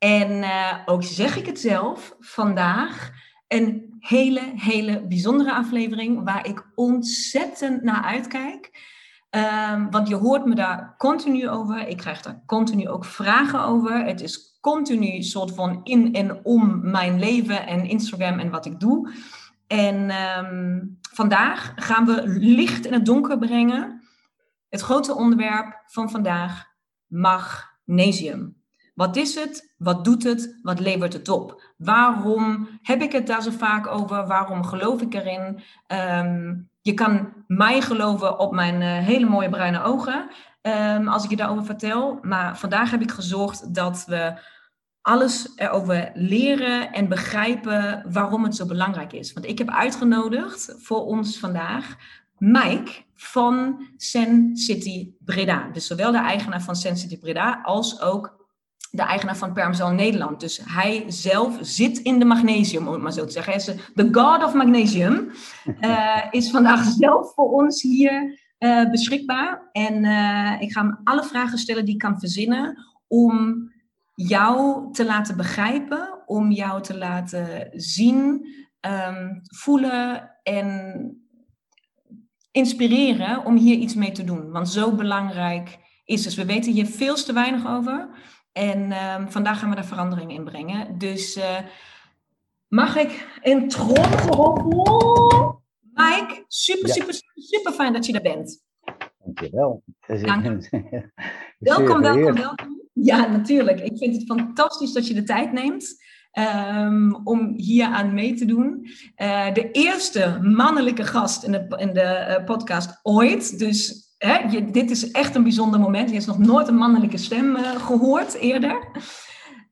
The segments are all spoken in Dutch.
En uh, ook zeg ik het zelf, vandaag een hele, hele bijzondere aflevering waar ik ontzettend naar uitkijk. Um, want je hoort me daar continu over. Ik krijg daar continu ook vragen over. Het is continu soort van in en om mijn leven en Instagram en wat ik doe. En um, vandaag gaan we licht in het donker brengen. Het grote onderwerp van vandaag, magnesium. Wat is het? Wat doet het? Wat levert het op? Waarom heb ik het daar zo vaak over? Waarom geloof ik erin? Um, je kan mij geloven op mijn uh, hele mooie bruine ogen um, als ik je daarover vertel. Maar vandaag heb ik gezorgd dat we alles erover leren en begrijpen waarom het zo belangrijk is. Want ik heb uitgenodigd voor ons vandaag Mike van Sen City Breda. Dus zowel de eigenaar van Sen City Breda als ook de eigenaar van Permzal Nederland. Dus hij zelf zit in de magnesium, om het maar zo te zeggen. Hij is de god of magnesium. Uh, is vandaag zelf voor ons hier uh, beschikbaar. En uh, ik ga hem alle vragen stellen die ik kan verzinnen om jou te laten begrijpen, om jou te laten zien, um, voelen en inspireren om hier iets mee te doen. Want zo belangrijk is het. We weten hier veel te weinig over. En um, vandaag gaan we daar verandering in brengen. Dus uh, mag ik een tromgeroffel? Mike, super, ja. super, super, super fijn dat je er bent. Dankjewel. Dank. welkom, welkom, welkom. Ja, natuurlijk. Ik vind het fantastisch dat je de tijd neemt. Um, om hier aan mee te doen. Uh, de eerste mannelijke gast in de, in de uh, podcast ooit. Dus hè, dit is echt een bijzonder moment. Je hebt nog nooit een mannelijke stem uh, gehoord eerder.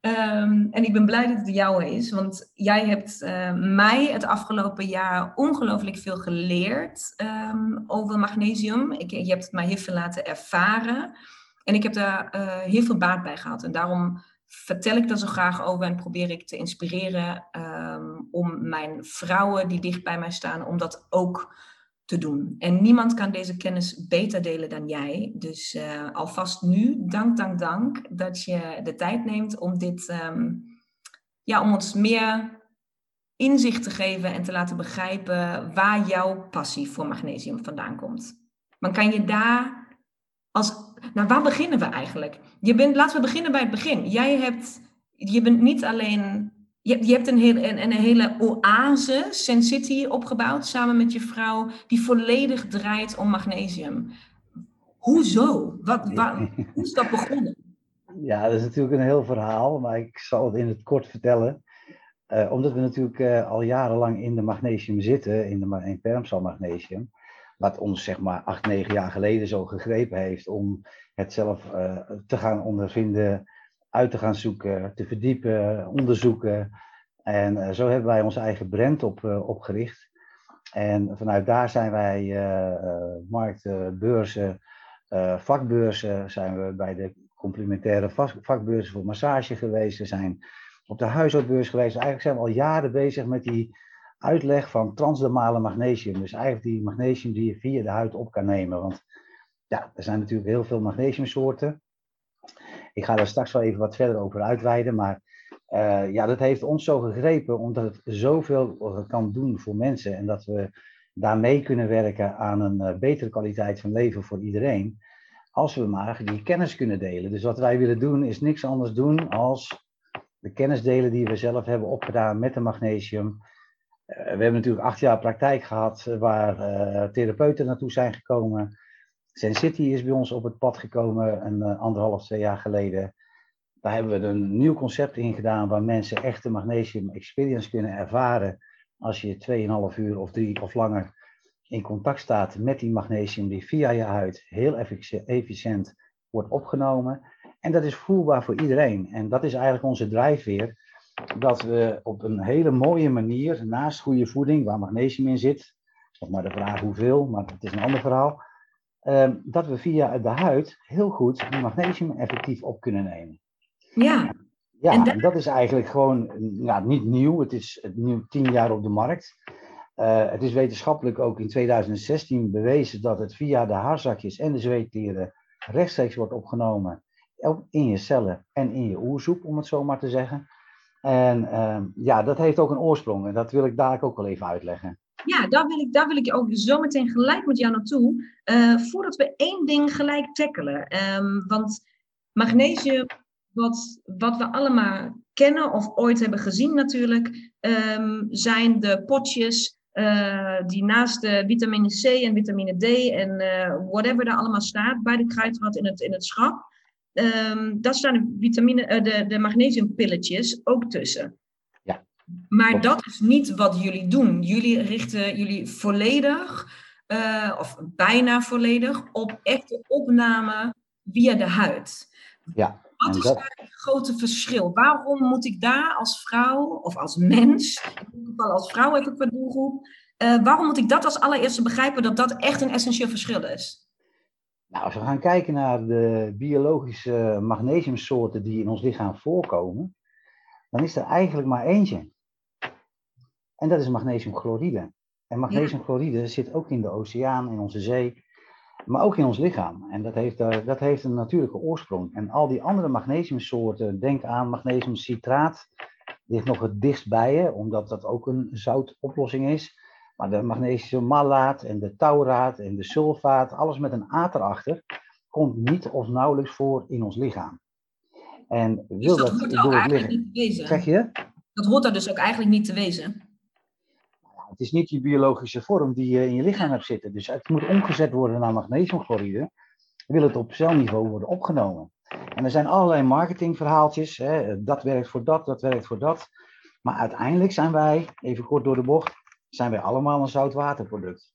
Um, en ik ben blij dat het de jouwe is, want jij hebt uh, mij het afgelopen jaar ongelooflijk veel geleerd um, over magnesium. Ik, je hebt het mij heel veel laten ervaren. En ik heb daar uh, heel veel baat bij gehad. En daarom vertel ik daar zo graag over en probeer ik te inspireren um, om mijn vrouwen die dicht bij mij staan, om dat ook te doen. En niemand kan deze kennis beter delen dan jij. Dus uh, alvast nu, dank, dank, dank dat je de tijd neemt om dit, um, ja, om ons meer inzicht te geven en te laten begrijpen waar jouw passie voor magnesium vandaan komt. Maar kan je daar als, nou waar beginnen we eigenlijk? Je bent, laten we beginnen bij het begin. Jij hebt, je bent niet alleen je, je hebt een, heel, een, een hele oase, Sen City, opgebouwd samen met je vrouw, die volledig draait om magnesium. Hoezo? Wat, waar, hoe is dat begonnen? Ja, dat is natuurlijk een heel verhaal, maar ik zal het in het kort vertellen. Uh, omdat we natuurlijk uh, al jarenlang in de magnesium zitten, in, de, in Permsal magnesium, wat ons zeg maar acht, negen jaar geleden zo gegrepen heeft om het zelf uh, te gaan ondervinden, uit te gaan zoeken, te verdiepen, onderzoeken. En uh, zo hebben wij onze eigen brand op, uh, opgericht. En vanuit daar zijn wij uh, markten, beurzen, vakbeurzen, zijn we bij de complementaire vakbeurzen voor massage geweest. We zijn op de huishoudbeurs geweest. Eigenlijk zijn we al jaren bezig met die uitleg van transdermale magnesium. Dus eigenlijk die magnesium die je via de huid op kan nemen. Want ja, er zijn natuurlijk heel veel magnesiumsoorten. Ik ga daar straks wel even wat verder over uitweiden, maar uh, ja, dat heeft ons zo gegrepen omdat het zoveel kan doen voor mensen en dat we daarmee kunnen werken aan een uh, betere kwaliteit van leven voor iedereen, als we maar die kennis kunnen delen. Dus wat wij willen doen is niks anders doen als de kennisdelen die we zelf hebben opgedaan met de magnesium. we hebben natuurlijk acht jaar praktijk gehad waar therapeuten naartoe zijn gekomen. City is bij ons op het pad gekomen een anderhalf, twee jaar geleden. Daar hebben we een nieuw concept in gedaan waar mensen echt de magnesium experience kunnen ervaren als je 2,5 uur of drie of langer in contact staat met die magnesium die via je huid heel efficiënt wordt opgenomen. En dat is voelbaar voor iedereen. En dat is eigenlijk onze drijfveer. Dat we op een hele mooie manier, naast goede voeding, waar magnesium in zit, nog maar de vraag hoeveel, maar het is een ander verhaal, ehm, dat we via de huid heel goed magnesium effectief op kunnen nemen. Ja. Ja, en dat... dat... is eigenlijk gewoon ja, niet nieuw. Het is nu tien jaar op de markt. Uh, het is wetenschappelijk ook in 2016 bewezen dat het via de haarzakjes en de zweetklieren rechtstreeks wordt opgenomen in je cellen en in je oersoep, om het zo maar te zeggen. En uh, ja, dat heeft ook een oorsprong en dat wil ik dadelijk ook wel even uitleggen. Ja, daar wil ik, daar wil ik ook zo meteen gelijk met jou naartoe. Uh, voordat we één ding gelijk tackelen. Um, want magnesium wat, wat we allemaal kennen of ooit hebben gezien natuurlijk, um, zijn de potjes uh, die naast de vitamine C en vitamine D en uh, whatever er allemaal staat bij de kruidvat in het, in het schap. Um, daar staan de, vitamine, uh, de, de magnesiumpilletjes ook tussen. Maar dat is niet wat jullie doen. Jullie richten jullie volledig, of bijna volledig, op echte opname via de huid. Ja. Wat is daar het grote verschil? Waarom moet ik daar als vrouw of als mens, in ieder geval als vrouw heb ik wat doelgroep, uh, waarom moet ik dat als allereerste begrijpen dat dat echt een essentieel verschil is? Nou, als we gaan kijken naar de biologische magnesiumsoorten die in ons lichaam voorkomen, dan is er eigenlijk maar eentje. En dat is magnesiumchloride. En magnesiumchloride zit ook in de oceaan, in onze zee maar ook in ons lichaam. En dat heeft, uh, dat heeft een natuurlijke oorsprong. En al die andere magnesiumsoorten, denk aan magnesiumcitraat, ligt nog het dichtst bij je, omdat dat ook een zoutoplossing is. Maar de magnesiummalaat en de tauraat en de sulfaat, alles met een A erachter, komt niet of nauwelijks voor in ons lichaam. En wil dus dat, dat hoort eigenlijk niet te wezen. Zeg je? Dat hoort er dus ook eigenlijk niet te wezen. Het is niet die biologische vorm die je in je lichaam hebt zitten. Dus het moet omgezet worden naar magnesiumchloride. Wil het op celniveau worden opgenomen. En er zijn allerlei marketingverhaaltjes. Hè, dat werkt voor dat, dat werkt voor dat. Maar uiteindelijk zijn wij, even kort door de bocht, zijn wij allemaal een zoutwaterproduct.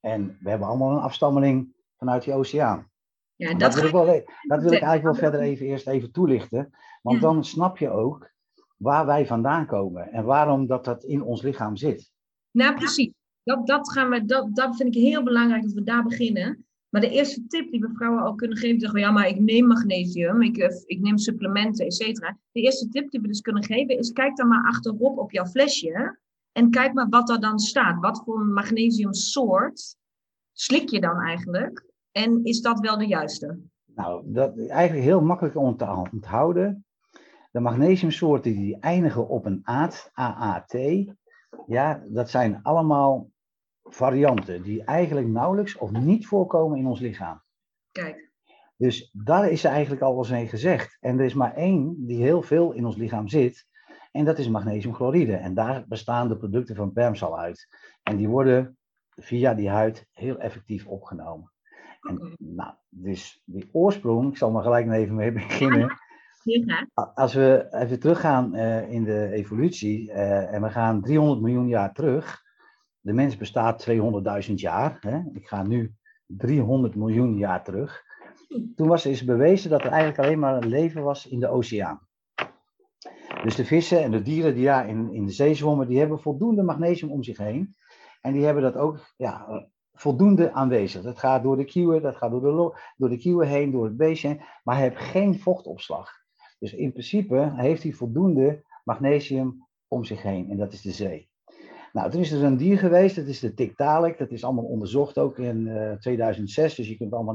En we hebben allemaal een afstammeling vanuit die oceaan. Ja, dat, dat, wil ik wel, dat wil ik eigenlijk wel verder even, eerst even toelichten. Want dan snap je ook waar wij vandaan komen en waarom dat, dat in ons lichaam zit. Nou, precies. Dat, dat, gaan we, dat, dat vind ik heel belangrijk dat we daar beginnen. Maar de eerste tip die we vrouwen al kunnen geven, zeggen ja, maar ik neem magnesium, ik, eh, ik neem supplementen, et cetera. De eerste tip die we dus kunnen geven is, kijk dan maar achterop op jouw flesje en kijk maar wat er dan staat. Wat voor magnesiumsoort slik je dan eigenlijk? En is dat wel de juiste? Nou, dat is eigenlijk heel makkelijk om te onthouden. De magnesiumsoorten die eindigen op een aat, AAT, ja, dat zijn allemaal varianten die eigenlijk nauwelijks of niet voorkomen in ons lichaam. Kijk. Dus daar is eigenlijk al wel eens gezegd. En er is maar één die heel veel in ons lichaam zit. En dat is magnesiumchloride. En daar bestaan de producten van Permsal uit. En die worden via die huid heel effectief opgenomen. En nou, dus die oorsprong, ik zal maar gelijk even mee beginnen. Als we even teruggaan uh, in de evolutie uh, en we gaan 300 miljoen jaar terug. De mens bestaat 200.000 jaar. Hè? Ik ga nu 300 miljoen jaar terug. Toen was is bewezen dat er eigenlijk alleen maar een leven was in de oceaan. Dus de vissen en de dieren die daar in, in de zee zwommen, die hebben voldoende magnesium om zich heen. En die hebben dat ook ja, voldoende aanwezig. Dat gaat door de kieuwen, dat gaat door de, door de kieuwen heen, door het beestje heen. Maar hij geen vochtopslag. Dus in principe heeft hij voldoende magnesium om zich heen en dat is de zee. Nou, er is dus een dier geweest, dat is de Tiktaalik. Dat is allemaal onderzocht ook in uh, eh, 2006, dus je kunt allemaal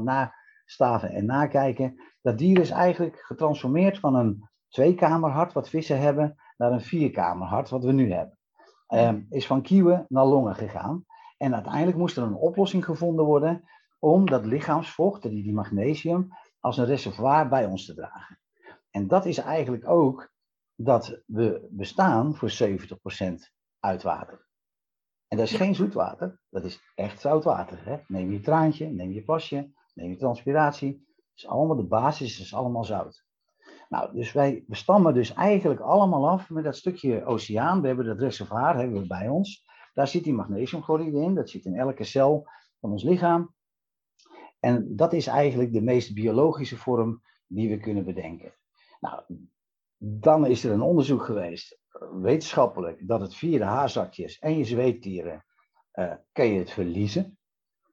nastaven en nakijken. Dat dier is eigenlijk getransformeerd van een tweekamerhart, wat vissen hebben, naar een vierkamerhart, wat we nu hebben. Um, is van kieuwen naar longen gegaan. En uiteindelijk moest er een oplossing gevonden worden om dat lichaamsvocht, die, die magnesium, als een reservoir bij ons te dragen. En dat is eigenlijk ook dat we bestaan voor 70% uit water. En dat is geen zoetwater, dat is echt zoutwater. Hè? Neem je traantje, neem je plasje, neem je transpiratie. Is allemaal de basis, is allemaal zout. Nou, dus wij bestammen dus eigenlijk allemaal af met dat stukje oceaan. We hebben dat reservoir hebben we bij ons. Daar zit die magnesiumchloride in. Dat zit in elke cel van ons lichaam. En dat is eigenlijk de meest biologische vorm die we kunnen bedenken. Nou, dan is er een onderzoek geweest, wetenschappelijk, dat het via de haarzakjes en je zweettieren uh, kan je het verliezen.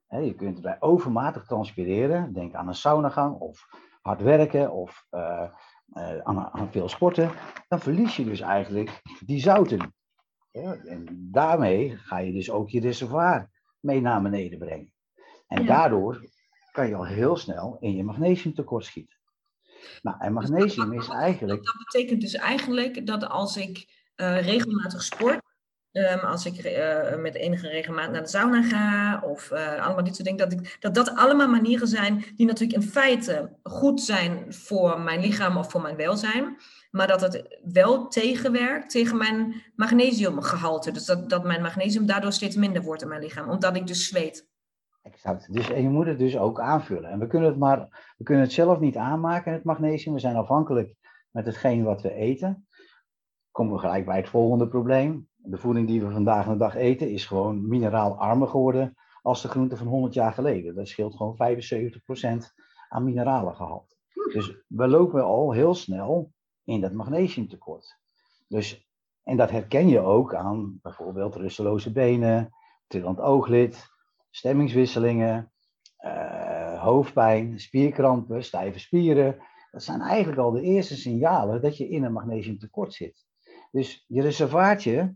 je kunt bij overmatig transpireren, denk aan een saunagang of hard werken of uh, uh, aan, aan, veel sporten. Dan verlies je dus eigenlijk die zouten. Ja, en daarmee ga je dus ook je reservoir mee naar beneden brengen. En daardoor kan je al heel snel in je magnesiumtekort schieten. Nou, en magnesium is eigenlijk. Dat betekent dus eigenlijk dat als ik uh, regelmatig sport, um, als ik uh, met enige regelmaat naar de sauna ga, of uh, allemaal dit soort dingen, dat, ik, dat dat allemaal manieren zijn die natuurlijk in feite goed zijn voor mijn lichaam of voor mijn welzijn. Maar dat het wel tegenwerkt tegen mijn magnesiumgehalte. Dus dat, dat mijn magnesium daardoor steeds minder wordt in mijn lichaam, omdat ik dus zweet. Exact. Dus, en je moet het dus ook aanvullen. En we kunnen het maar, we kunnen het zelf niet aanmaken, het magnesium. We zijn afhankelijk met hetgeen wat we eten. Komen we gelijk bij het volgende probleem. De voeding die we vandaag de dag eten is gewoon mineraalarmer geworden als de groente van 100 jaar geleden. Dat scheelt gewoon 75% aan mineralengehalte. Dus we lopen al heel snel in dat magnesiumtekort. Dus, en dat herken je ook aan bijvoorbeeld rusteloze benen, trillend ooglid, stemmingswisselingen, uh, hoofdpijn, spierkrampen, stijve spieren. Dat zijn eigenlijk al de eerste signalen dat je in een magnesiumtekort zit. Dus je reservaatje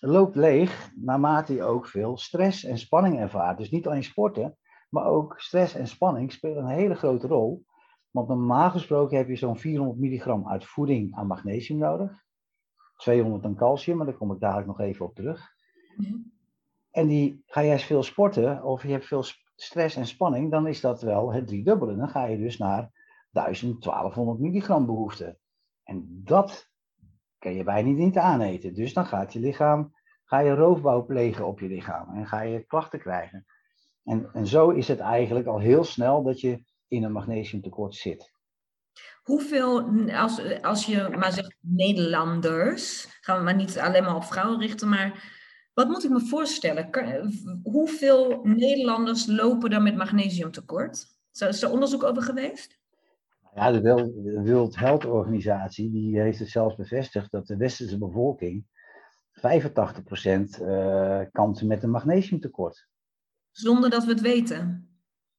loopt leeg naarmate je ook veel stress en spanning ervaart. Dus niet alleen sporten, maar ook stress en spanning spelen een hele grote rol. Want normaal gesproken heb je zo'n 400 milligram uit voeding aan magnesium nodig. 200 aan calcium, maar daar kom ik dadelijk nog even op terug. Mhm. En die, ga jij veel sporten of je hebt veel stress en spanning, dan is dat wel het driedubbele. Dan ga je dus naar 1000, 1200 milligram behoefte. En dat kan je bijna niet aaneten. Dus dan gaat je lichaam, ga je roofbouw plegen op je lichaam en ga je klachten krijgen. En, en zo is het eigenlijk al heel snel dat je in een magnesiumtekort zit. Hoeveel, als, als je maar zegt Nederlanders, gaan we maar niet alleen maar op vrouwen richten, maar wat moet ik me voorstellen? Hoeveel Nederlanders lopen er met magnesiumtekort? Is er onderzoek over geweest? Ja, de World Health Organisatie die heeft het zelfs bevestigd dat de westerse bevolking 85% uh, kampt met een magnesiumtekort. Zonder dat we het weten?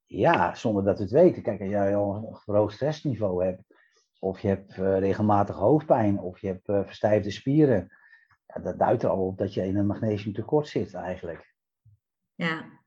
Ja, zonder dat we het weten. Kijk, als jij al een groot stressniveau hebt, of je hebt uh, regelmatig hoofdpijn, of je hebt uh, verstijfde spieren, ja, dat duidt er al op dat je in een magnesiumtekort zit eigenlijk. Ja.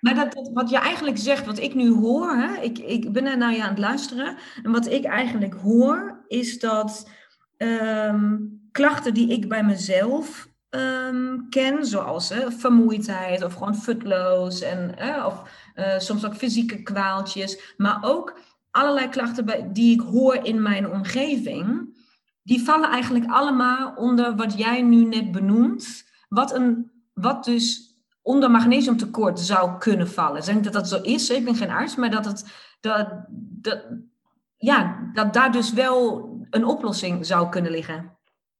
Maar dat, wat je eigenlijk zegt, wat ik nu hoor, hè, ik, ik ben er nou ja aan het luisteren, en wat ik eigenlijk hoor, is dat ehm, klachten die ik bij mezelf ehm, ken, zoals vermoeidheid of gewoon futloos en of uh, soms ook fysieke kwaaltjes, maar ook allerlei klachten bij, die ik hoor in mijn omgeving, die vallen eigenlijk allemaal onder wat jij nu net benoemt. Wat, een, wat dus onder magnesiumtekort zou kunnen vallen. Denk dat dat zo is. Ik ben geen arts, maar dat, het, dat, dat, ja, dat daar dus wel een oplossing zou kunnen liggen.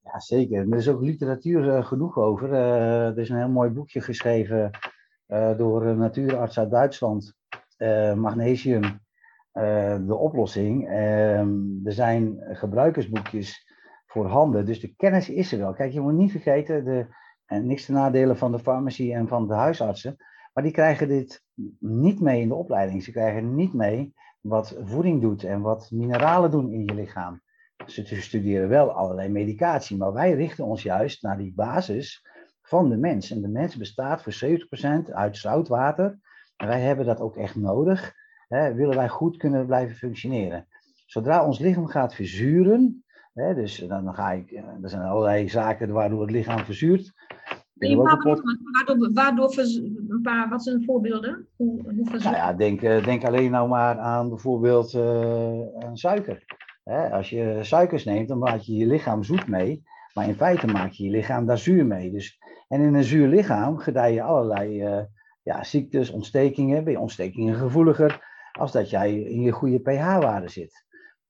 Ja, zeker. Er is ook literatuur uh, genoeg over. Uh, er is een heel mooi boekje geschreven uh, door een natuurarts uit Duitsland. magnesium, de oplossing. Ehm, er zijn gebruikersboekjes Dus de kennis is er wel. Kijk, je moet niet vergeten, de, en niks te nadelen van de farmacie en van de huisartsen, maar die krijgen dit niet mee in de opleiding. Ze krijgen niet mee wat voeding doet en wat mineralen doen in je lichaam. Ze studeren wel allerlei medicatie, maar wij richten ons juist naar die basis van de mens. En de mens bestaat voor 70% uit zout water. En wij hebben dat ook echt nodig. Hè, willen wij goed kunnen blijven functioneren. Zodra ons lichaam gaat verzuren, dus dan, ga ik, eh, er zijn allerlei zaken waardoor het lichaam verzuurt. Nee, waardoor, waardoor, waardoor een paar, wat zijn voorbeelden? Hoe, hoe nou ja, denk, eh, denk alleen nou maar aan bijvoorbeeld uh, aan suiker. Hè, als je suikers neemt, dan maak je je lichaam zoet mee. Maar in feite maak je je lichaam daar zuur mee. Dus, en in een zuur lichaam gedij je allerlei uh, ja, ziektes, ontstekingen. Ben je ontstekingen gevoeliger als dat jij in je goede pH-waarde zit.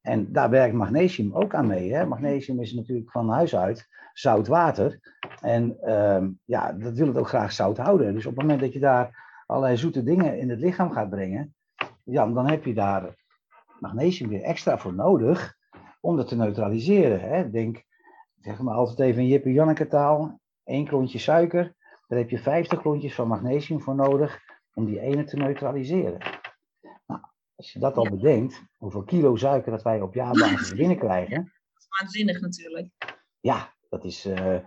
En daar werkt magnesium ook aan mee. Hè? Magnesium is natuurlijk van huis uit zout water. En uh, ja, dat wil het ook graag zout houden. Dus op het moment dat je daar allerlei zoete dingen in het lichaam gaat brengen, ja, dan heb je daar magnesium weer extra voor nodig om dat te neutraliseren. Hè? Denk, zeg maar altijd even in Jippe Janneke taal, één klontje suiker, daar heb je 50 klontjes van magnesium voor nodig om die ene te neutraliseren. Als je dat al bedenkt, hoeveel kilo suiker dat wij op jaarbasis binnenkrijgen. Dat is waanzinnig natuurlijk. Ja, dat is uh,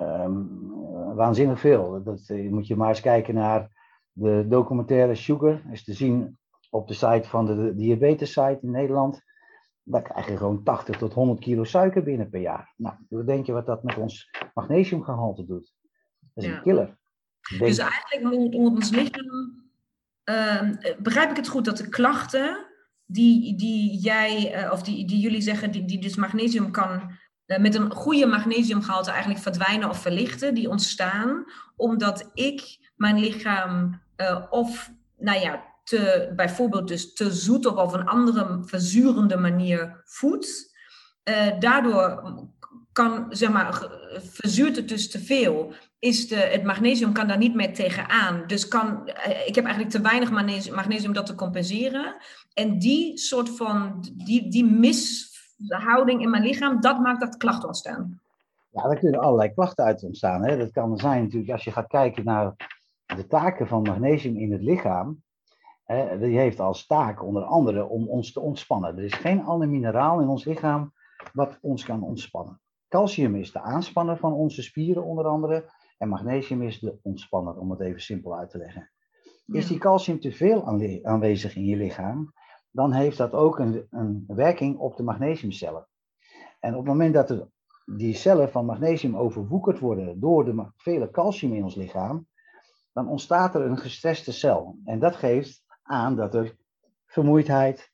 um, waanzinnig veel. Dat, uh, moet je maar eens kijken naar de documentaire Sugar. Is te zien op de site van de diabetes site in Nederland. Daar krijg je gewoon 80 tot 100 kilo suiker binnen per jaar. Nou, hoe denk je wat dat met ons magnesiumgehalte doet? Dat is een killer. Dus eigenlijk moet ons lichaam. Uh, begrijp ik het goed dat de klachten die, die jij, uh, of die, die jullie zeggen, die, die dus magnesium kan uh, met een goede magnesiumgehalte eigenlijk verdwijnen of verlichten, die ontstaan omdat ik mijn lichaam of, nou ja, te, bijvoorbeeld dus te zoet of op een andere verzurende manier voedt. Daardoor kan, zeg maar, verzuurt het dus te veel. Is de, het magnesium kan daar niet meer tegenaan. Dus kan, uh, ik heb eigenlijk te weinig magnesium, magnesium om dat te compenseren. En die soort van, die, die mishouding in mijn lichaam, dat maakt dat klachten ontstaan. Ja, daar kunnen allerlei klachten uit ontstaan. Hè. Dat kan zijn natuurlijk, als je gaat kijken naar de taken van magnesium in het lichaam, hè, die heeft als taak onder andere om ons te ontspannen. Er is geen ander mineraal in ons lichaam wat ons kan ontspannen. Calcium is de aanspanner van onze spieren onder andere en magnesium is de ontspanner, om het even simpel uit te leggen. Is die calcium te veel aanwezig in je lichaam, dan heeft dat ook een, een werking op de magnesiumcellen. En op het moment dat er die cellen van magnesium overwoekerd worden door de vele calcium in ons lichaam, dan ontstaat er een gestreste cel. En dat geeft aan dat er vermoeidheid,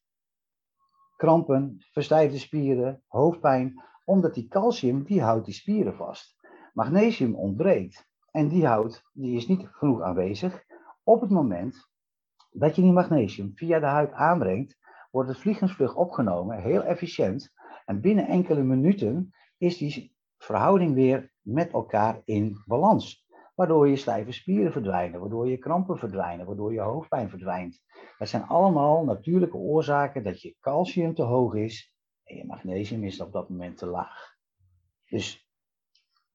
krampen, verstijfde spieren, hoofdpijn, omdat die calcium, die houdt die spieren vast. Magnesium ontbreekt en die houdt, die is niet genoeg aanwezig. Op het moment dat je die magnesium via de huid aanbrengt, wordt het vliegensvlug opgenomen, heel efficiënt. En binnen enkele minuten is die verhouding weer met elkaar in balans waardoor je stijve spieren verdwijnen, waardoor je krampen verdwijnen, waardoor je hoofdpijn verdwijnt. Dat zijn allemaal natuurlijke oorzaken dat je calcium te hoog is je magnesium is op dat moment te laag. Dus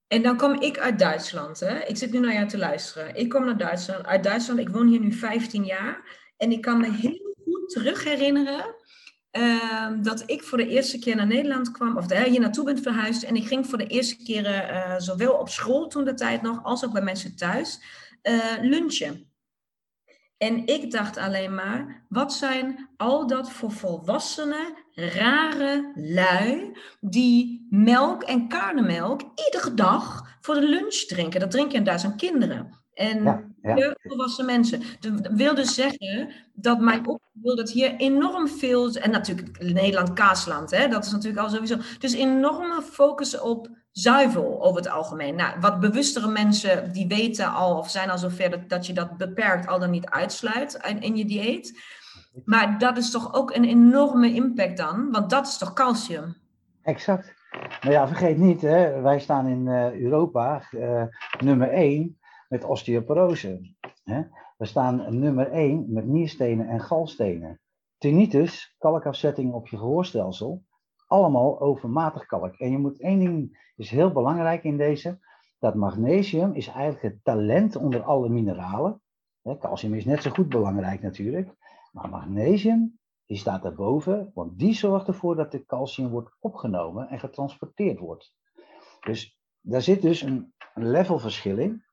en dan kom ik uit Duitsland. Hè? Ik zit nu naar jou te luisteren. Ik kom naar Duitsland, uit Duitsland. Ik woon hier nu 15 jaar. En ik kan me heel goed terug herinneren Ehm, dat ik voor de eerste keer naar Nederland kwam, of hier naartoe ben verhuisd. En ik ging voor de eerste keer uh, zowel op school toen de tijd nog, als ook bij mensen thuis, uh, lunchen. En ik dacht alleen maar, wat zijn al dat voor volwassenen, rare lui, die melk en karnemelk iedere dag voor de lunch drinken. Dat drinken in Duitsland kinderen. En ja, volwassen mensen. Dat wil dus zeggen dat mijn op wil dat hier enorm veel, en natuurlijk Nederland kaasland, hè, dat is natuurlijk al sowieso. Dus enorme focus op zuivel over het algemeen. Nou, wat bewustere mensen die weten al of zijn al zover dat, dat je dat beperkt al dan niet uitsluit in, in je dieet. Maar dat is toch ook een enorme impact dan, want dat is toch calcium? Exact. Nou ja, vergeet niet, hè, wij staan in uh, Europa uh, nummer 1 met osteoporose. Hè? We staan nummer 1 met nierstenen en galstenen. Tinnitus, kalkafzetting op je gehoorstelsel, allemaal overmatig kalk. En je moet één ding, is heel belangrijk in deze, dat magnesium is eigenlijk het talent onder alle mineralen. Calcium is net zo goed belangrijk natuurlijk, maar magnesium die staat daarboven, want die zorgt ervoor dat de calcium wordt opgenomen en getransporteerd wordt. Dus daar zit dus een, een levelverschil in.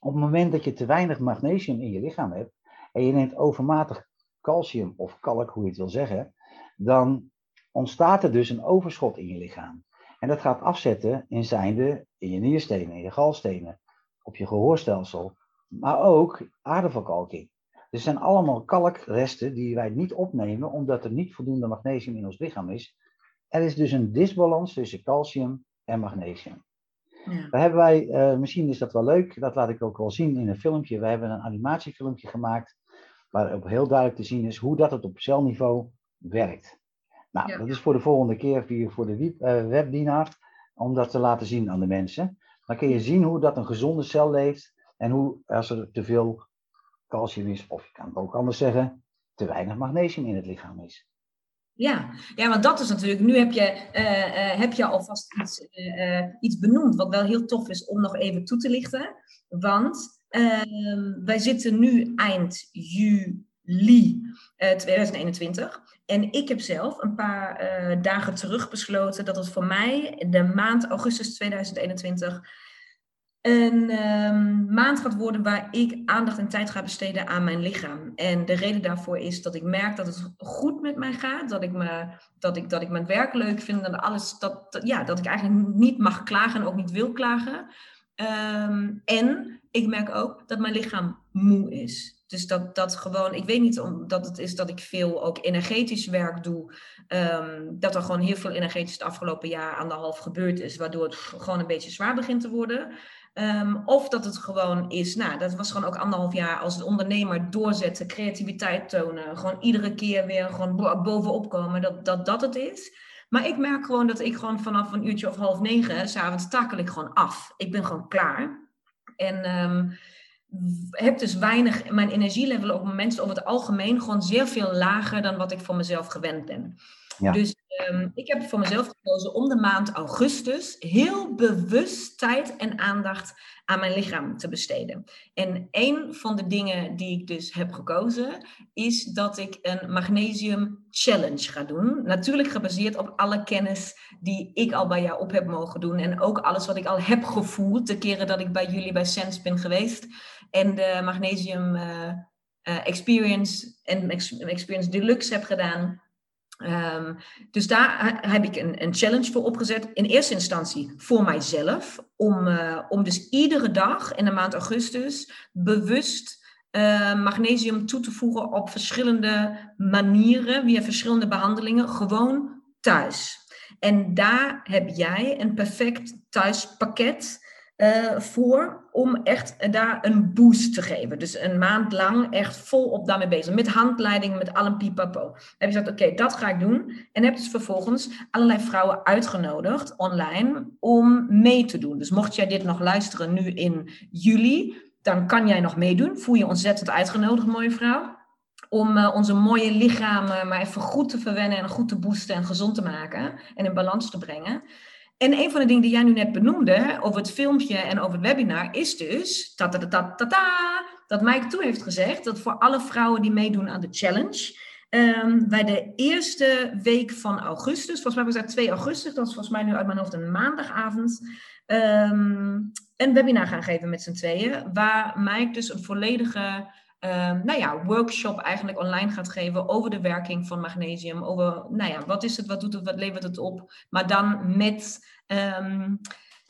Op het moment dat je te weinig magnesium in je lichaam hebt en je neemt overmatig calcium of kalk, hoe je het wil zeggen, dan ontstaat er dus een overschot in je lichaam. En dat gaat afzetten in zijnde in je nierstenen, in je galstenen, op je gehoorstelsel, maar ook aardeverkalking. Er zijn allemaal kalkresten die wij niet opnemen omdat er niet voldoende magnesium in ons lichaam is. Er is dus een disbalans tussen calcium en magnesium. Ja. Daar hebben wij, uh, misschien is dat wel leuk, dat laat ik ook wel zien in een filmpje. We hebben een animatiefilmpje gemaakt waarop heel duidelijk te zien is hoe dat het op celniveau werkt. Nou, dat is voor de volgende keer via voor de uh, webinar, om dat te laten zien aan de mensen. Dan kun je zien hoe dat een gezonde cel leeft en hoe als er te veel calcium is, of je kan het ook anders zeggen, te weinig magnesium in het lichaam is. Ja, ja, want dat is natuurlijk, nu heb je, uh, heb je alvast iets, uh, iets benoemd, wat wel heel tof is om nog even toe te lichten. Want ehm, wij zitten nu eind juli 2021. En ik heb zelf een paar dagen terug besloten dat het voor mij de maand augustus 2021 een um, maand gaat worden waar ik aandacht en tijd ga besteden aan mijn lichaam. En de reden daarvoor is dat ik merk dat het goed met mij gaat, dat ik, me, dat ik, dat ik mijn werk leuk vind en alles, dat, ja, dat ik eigenlijk niet mag klagen en ook niet wil klagen. Um, en ik merk ook dat mijn lichaam moe is. Dus dat, dat gewoon, ik weet niet omdat het is dat ik veel ook energetisch werk doe. Um, dat er gewoon heel veel energetisch het afgelopen jaar anderhalf gebeurd is, waardoor het gewoon een beetje zwaar begint te worden. Ehm, of dat het gewoon is, nou, dat was gewoon ook anderhalf jaar als ondernemer doorzetten, creativiteit tonen, gewoon iedere keer weer gewoon bovenop komen, dat, dat dat het is. Maar ik merk gewoon dat ik gewoon vanaf een uurtje of half negen, s'avonds takel ik gewoon af. Ik ben gewoon klaar. En um, heb dus weinig, mijn energielevel op mensen over het algemeen gewoon zeer veel lager dan wat ik voor mezelf gewend ben. Ja. Dus um, ik heb voor mezelf gekozen om de maand augustus heel bewust tijd en aandacht aan mijn lichaam te besteden. En een van de dingen die ik dus heb gekozen is dat ik een magnesium challenge ga doen. Natuurlijk gebaseerd op alle kennis die ik al bij jou op heb mogen doen en ook alles wat ik al heb gevoeld de keren dat ik bij jullie bij Sense ben geweest en de magnesium uh, uh, experience en experience deluxe heb gedaan. Um, dus daar heb ik een, een, challenge voor opgezet. In eerste instantie voor mijzelf. Om, uh, om dus iedere dag in de maand augustus bewust magnesium toe te voegen op verschillende manieren, via verschillende behandelingen, gewoon thuis. En daar heb jij een perfect thuispakket uh, voor om echt daar een boost te geven. Dus een maand lang echt volop daarmee bezig. Met handleiding, met alle pipapo. Heb je gezegd, oké, dat ga ik doen. En heb dus vervolgens allerlei vrouwen uitgenodigd online om mee te doen. Dus mocht jij dit nog luisteren nu in juli, dan kan jij nog meedoen. Voel je ontzettend uitgenodigd, mooie vrouw. Om uh, onze mooie lichamen maar even goed te verwennen en goed te boosten en gezond te maken en in balans te brengen. En een van de dingen die jij nu net benoemde over het filmpje en over het webinar is dus ta -ta -ta dat Mike toe heeft gezegd dat voor alle vrouwen die meedoen aan de challenge, um, bij de eerste week van augustus, volgens mij was dat 2 augustus, dat is volgens mij nu uit mijn hoofd een maandagavond, um, een webinar gaan geven met z'n tweeën, waar Mike dus een volledige um, nou ja, workshop eigenlijk online gaat geven over de werking van magnesium. Over, nou ja, wat is het, wat doet het, wat levert het op. Maar dan met um,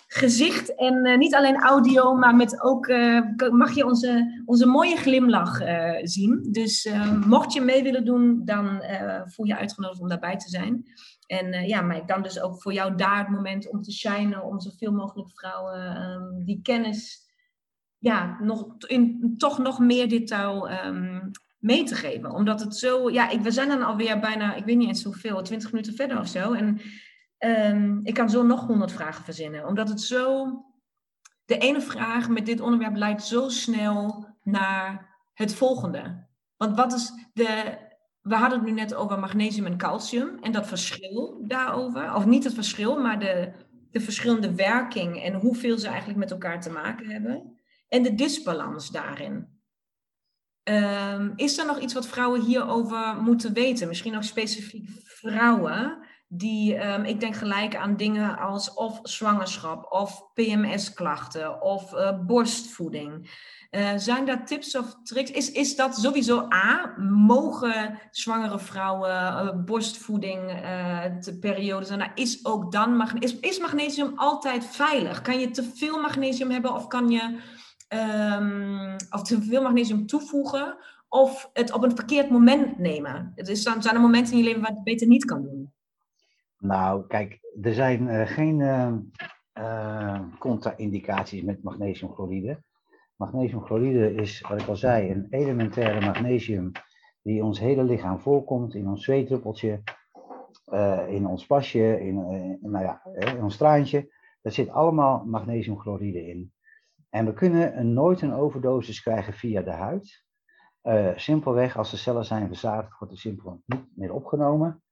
gezicht en uh, niet alleen audio, maar met ook, uh, mag je onze, onze mooie glimlach uh, zien. Dus ehm, mocht je mee willen doen, dan voel je uitgenodigd om daarbij te zijn. En ja, maar dan dus ook voor jou daar het moment om te shinen, om zoveel mogelijk vrouwen die kennis ja, nog, in toch nog meer detail um, mee te geven. Omdat het zo, ja, ik, we zijn dan alweer bijna, ik weet niet eens hoeveel, 20 minuten verder of zo. En um, ik kan zo nog 100 vragen verzinnen. Omdat het zo, de ene vraag met dit onderwerp leidt zo snel naar het volgende. Want wat is de, we hadden het nu net over magnesium en calcium en dat verschil daarover. Of niet het verschil, maar de, de verschillende werking en hoeveel ze eigenlijk met elkaar te maken hebben en de disbalans daarin. Um, is er nog iets wat vrouwen hierover moeten weten? Misschien nog specifiek vrouwen die, um, ik denk gelijk aan dingen als of zwangerschap of PMS-klachten of uh, borstvoeding. Uh, zijn daar tips of tricks? Is, is dat sowieso A? Mogen zwangere vrouwen uh, borstvoeding de periode zijn? Nou, is ook dan is, is magnesium altijd veilig? Kan je te veel magnesium hebben of kan je um, of te veel magnesium toevoegen of het op een verkeerd moment nemen. Het is, zijn er momenten in je leven waar je het beter niet kan doen. Nou, kijk, er zijn uh, geen uh, contra-indicaties met magnesiumchloride. Magnesiumchloride is, wat ik al zei, een elementaire magnesium die in ons hele lichaam voorkomt, in ons zweetdruppeltje, in ons pasje, in, nou ja, in ons traantje. Daar zit allemaal magnesiumchloride in. En we kunnen nooit een overdosis krijgen via de huid. Uh, simpelweg, als de cellen zijn verzadigd, wordt er simpel niet meer opgenomen.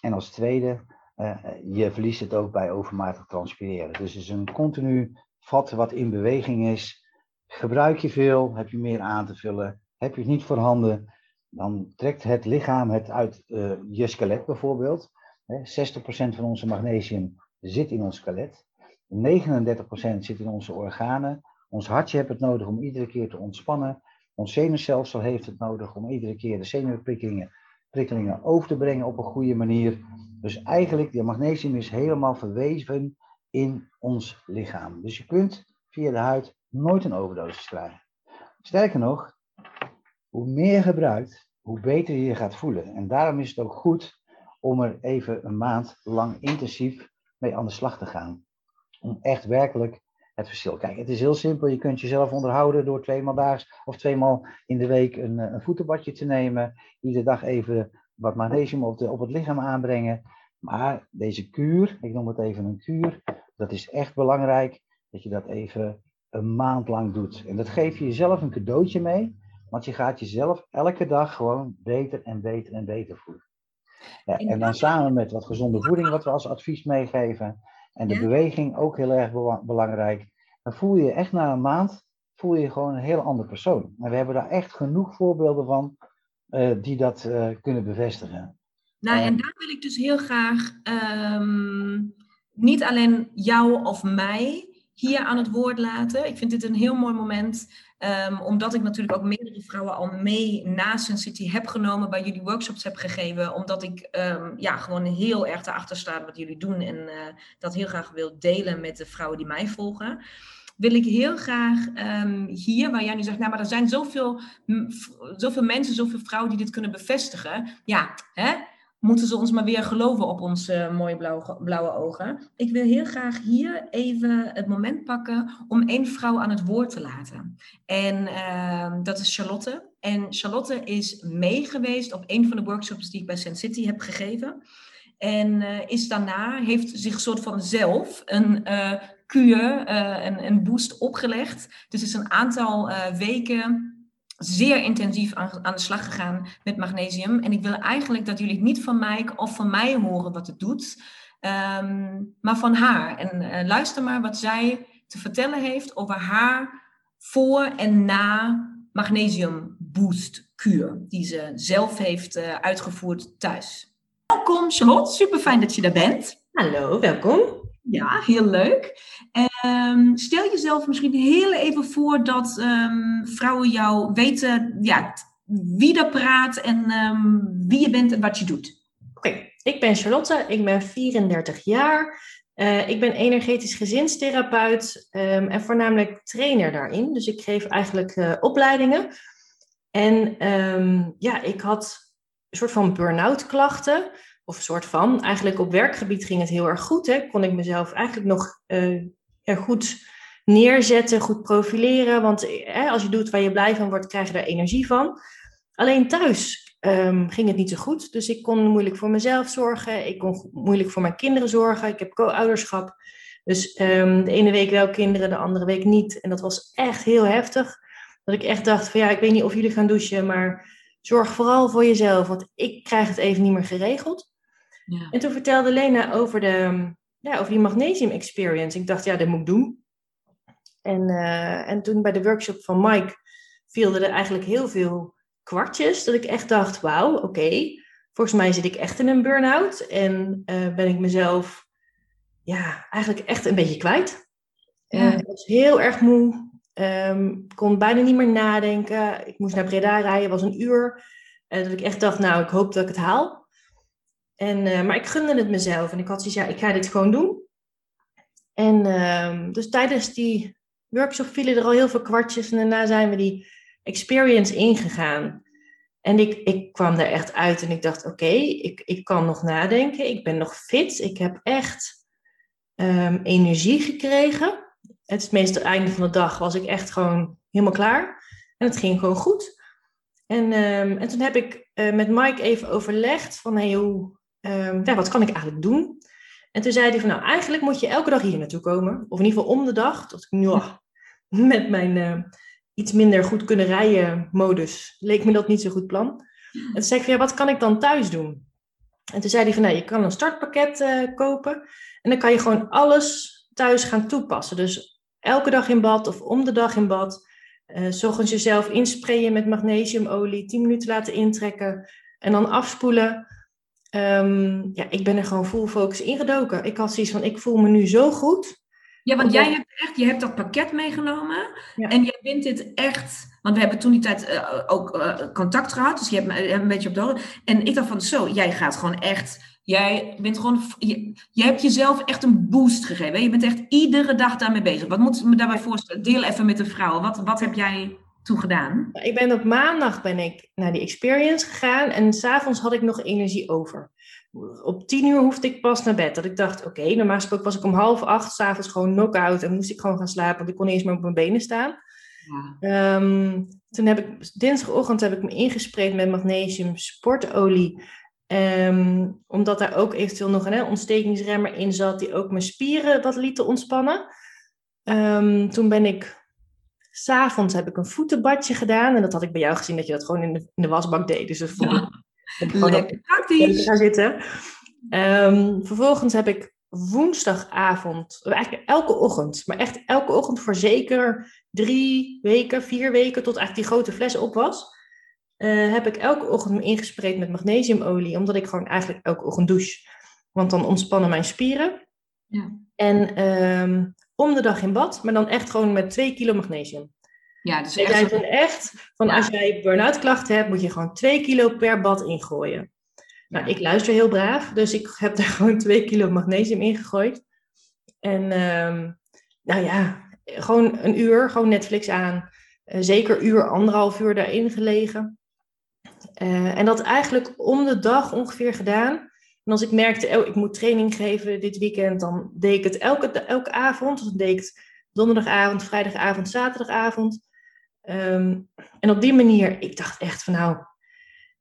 En als tweede, uh, je verliest het ook bij overmatig transpireren. Dus het is een continu vat wat in beweging is. Gebruik je veel, heb je meer aan te vullen. Heb je het niet voorhanden, dan trekt het lichaam het uit uh, je skelet bijvoorbeeld. 60% van onze magnesium zit in ons skelet. 39% zit in onze organen. Ons hartje heeft het nodig om iedere keer te ontspannen. Ons zenuwstelsel heeft het nodig om iedere keer de zenuwprikkelingen prikkelingen over te brengen op een goede manier. Dus eigenlijk, de magnesium is helemaal verweven in ons lichaam. Dus je kunt via de huid nooit een overdosis krijgen. Sterker nog, hoe meer je gebruikt, hoe beter je je gaat voelen. En daarom is het ook goed om er even een maand lang intensief mee aan de slag te gaan. Om echt werkelijk het verschil. Kijk, het is heel simpel. Je kunt jezelf onderhouden door tweemaal daags of tweemaal in de week een, eh, een voetenbadje te nemen. Iedere dag even wat magnesium op, de, op het lichaam aanbrengen. Maar deze kuur, ik noem het even een kuur, dat is echt belangrijk dat je dat even een maand lang doet. En dat geef je jezelf een cadeautje mee, want je gaat jezelf elke dag gewoon beter en beter en beter voelen. Ja, en dan samen met wat gezonde voeding, wat we als advies meegeven, en de beweging ook heel erg belangrijk. Dan voel je echt na een maand voel je, je gewoon een heel ander persoon. En we hebben daar echt genoeg voorbeelden van uh, die dat uh, kunnen bevestigen. Nou, en daar wil ik dus heel graag um, niet alleen jou of mij hier aan het woord laten. Ik vind dit een heel mooi moment, um, omdat ik natuurlijk ook meerdere vrouwen al mee na City heb genomen, bij jullie workshops heb gegeven, omdat ik um, ja, gewoon heel erg erachter sta wat jullie doen en uh, dat heel graag wil delen met de vrouwen die mij volgen wil ik heel graag um, hier, waar jij nu zegt, nou, maar er zijn zoveel, zoveel mensen, zoveel vrouwen die dit kunnen bevestigen. Ja, hè? Moeten ze ons maar weer geloven op onze mooie blauwe, blauwe ogen. Ik wil heel graag hier even het moment pakken om één vrouw aan het woord te laten. En uh, dat is Charlotte. En Charlotte is meegeweest op een van de workshops die ik bij Sand City heb gegeven. En uh, is daarna, heeft zich soort van zelf een uh, kuur, uh, een, een boost opgelegd. Dus is een aantal weken zeer intensief aan, aan, de slag gegaan met magnesium. En ik wil eigenlijk dat jullie het niet van mij of van mij horen wat het doet, um, maar van haar. En uh, luister maar wat zij te vertellen heeft over haar voor en na magnesium boost kuur, die ze zelf heeft uh, uitgevoerd thuis. Welkom Charlotte, super fijn dat je daar bent. Hallo, welkom. Ja, heel leuk. Um, stel jezelf misschien heel even voor dat um, vrouwen jou weten ja, wie er praat en um, wie je bent en wat je doet. Oké, ik ben Charlotte, ik ben 34 jaar. Uh, ik ben energetisch gezinstherapeut en voornamelijk trainer daarin. Dus ik geef eigenlijk uh, opleidingen. En ja, ik had een soort van burn-out klachten of soort van. Eigenlijk op werkgebied ging het heel erg goed. Hè? Kon ik mezelf eigenlijk nog uh, er goed neerzetten, goed profileren. Want hè, als je doet waar je blij van wordt, krijg je er energie van. Alleen thuis um, ging het niet zo goed. Dus ik kon moeilijk voor mezelf zorgen. Ik kon moeilijk voor mijn kinderen zorgen. Ik heb co-ouderschap. Dus um, de ene week wel kinderen, de andere week niet. En dat was echt heel heftig. Dat ik echt dacht van ja, ik weet niet of jullie gaan douchen, maar zorg vooral voor jezelf. Want ik krijg het even niet meer geregeld. Ja. En toen vertelde Lena over, de, ja, over die magnesium experience. Ik dacht, ja, dat moet ik doen. En, uh, en toen bij de workshop van Mike vielden er eigenlijk heel veel kwartjes. Dat ik echt dacht, wauw, oké. Okay, volgens mij zit ik echt in een burn-out. En uh, ben ik mezelf ja, eigenlijk echt een beetje kwijt. Ja. Uh, ik was heel erg moe. Um, kon bijna niet meer nadenken. Ik moest naar Breda rijden, was een uur. En dat ik echt dacht, nou, ik hoop dat ik het haal. En, uh, maar ik gunde het mezelf en ik had zoiets, ja, ik ga dit gewoon doen. En uh, dus tijdens die workshop vielen er al heel veel kwartjes en daarna zijn we die experience ingegaan. En ik, ik kwam daar echt uit en ik dacht, oké, ik, ik kan nog nadenken. Ik ben nog fit. Ik heb echt ehm, energie gekregen. Het het einde van de dag was ik echt gewoon helemaal klaar. En het ging gewoon goed. En, ehm, en toen heb ik uh, met Mike even overlegd van, hey, hoe, um, ja, wat kan ik eigenlijk doen? En toen zei hij van, nou, eigenlijk moet je elke dag hier naartoe komen. Of in ieder geval om de dag. Tot ik nu met mijn uh, iets minder goed kunnen rijden modus, leek me dat niet zo'n goed plan. En toen zei ik van, ja, wat kan ik dan thuis doen? En toen zei hij van, nou, je kan een startpakket uh, kopen. En dan kan je gewoon alles thuis gaan toepassen. Dus elke dag in bad of om de dag in bad. Uh, s ochtends jezelf insprayen met magnesiumolie, 10 minuten laten intrekken en dan afspoelen. Um, ja, ik ben er gewoon full focus ingedoken. Ik had zoiets van, ik voel me nu zo goed. Ja, want jij hebt echt, je hebt dat pakket meegenomen ja. en jij vindt dit echt, want we hebben toen die tijd uh, ook uh, contact gehad, dus je hebt me een beetje op de hoogte. En ik dacht van, zo, jij gaat gewoon echt, jij bent gewoon, je, je hebt jezelf echt een boost gegeven. Je bent echt iedere dag daarmee bezig. Wat moet je me daarbij voorstellen? Deel even met de vrouwen. Wat, wat heb jij toen gedaan? Ik ben op maandag ben ik naar die experience gegaan en s'avonds had ik nog energie over. Op tien uur hoefde ik pas naar bed. Dat ik dacht, oké, okay, normaal gesproken was ik om half acht s'avonds gewoon knock-out en moest ik gewoon gaan slapen, want ik kon niet eens meer op mijn benen staan. Ja. Um, toen heb ik, dinsdagochtend heb ik me ingespreid met magnesium sportolie. Um, omdat daar ook eventueel nog een hè, ontstekingsremmer in zat, die ook mijn spieren wat liet ontspannen. Um, toen ben ik S'avonds heb ik een voetenbadje gedaan. En dat had ik bij jou gezien dat je dat gewoon in de, in de wasbak deed. Dus dat vond ik ja. lekker praktisch. Gaan zitten. Um, vervolgens heb ik woensdagavond, eigenlijk elke ochtend, maar echt elke ochtend voor zeker drie weken, vier weken, tot eigenlijk die grote fles op was, uh, heb ik elke ochtend me ingespreid met magnesiumolie, omdat ik gewoon eigenlijk elke ochtend douche. Want dan ontspannen mijn spieren. Ja. En um, om de dag in bad, maar dan echt gewoon met 2 kilo magnesium. Ja, dus echt... echt van als jij burn-out klachten hebt, moet je gewoon 2 kilo per bad ingooien. Nou, ik luister heel braaf, dus ik heb daar gewoon 2 kilo magnesium in gegooid. En um, nou ja, gewoon een uur, gewoon Netflix aan. Uh, zeker uur, anderhalf uur daarin gelegen. Uh, en dat eigenlijk om de dag ongeveer gedaan. En als ik merkte, oh, ik moet training geven dit weekend, dan deed ik het elke, elke avond. Dan deed ik het donderdagavond, vrijdagavond, zaterdagavond. Um, en op die manier, ik dacht echt van nou,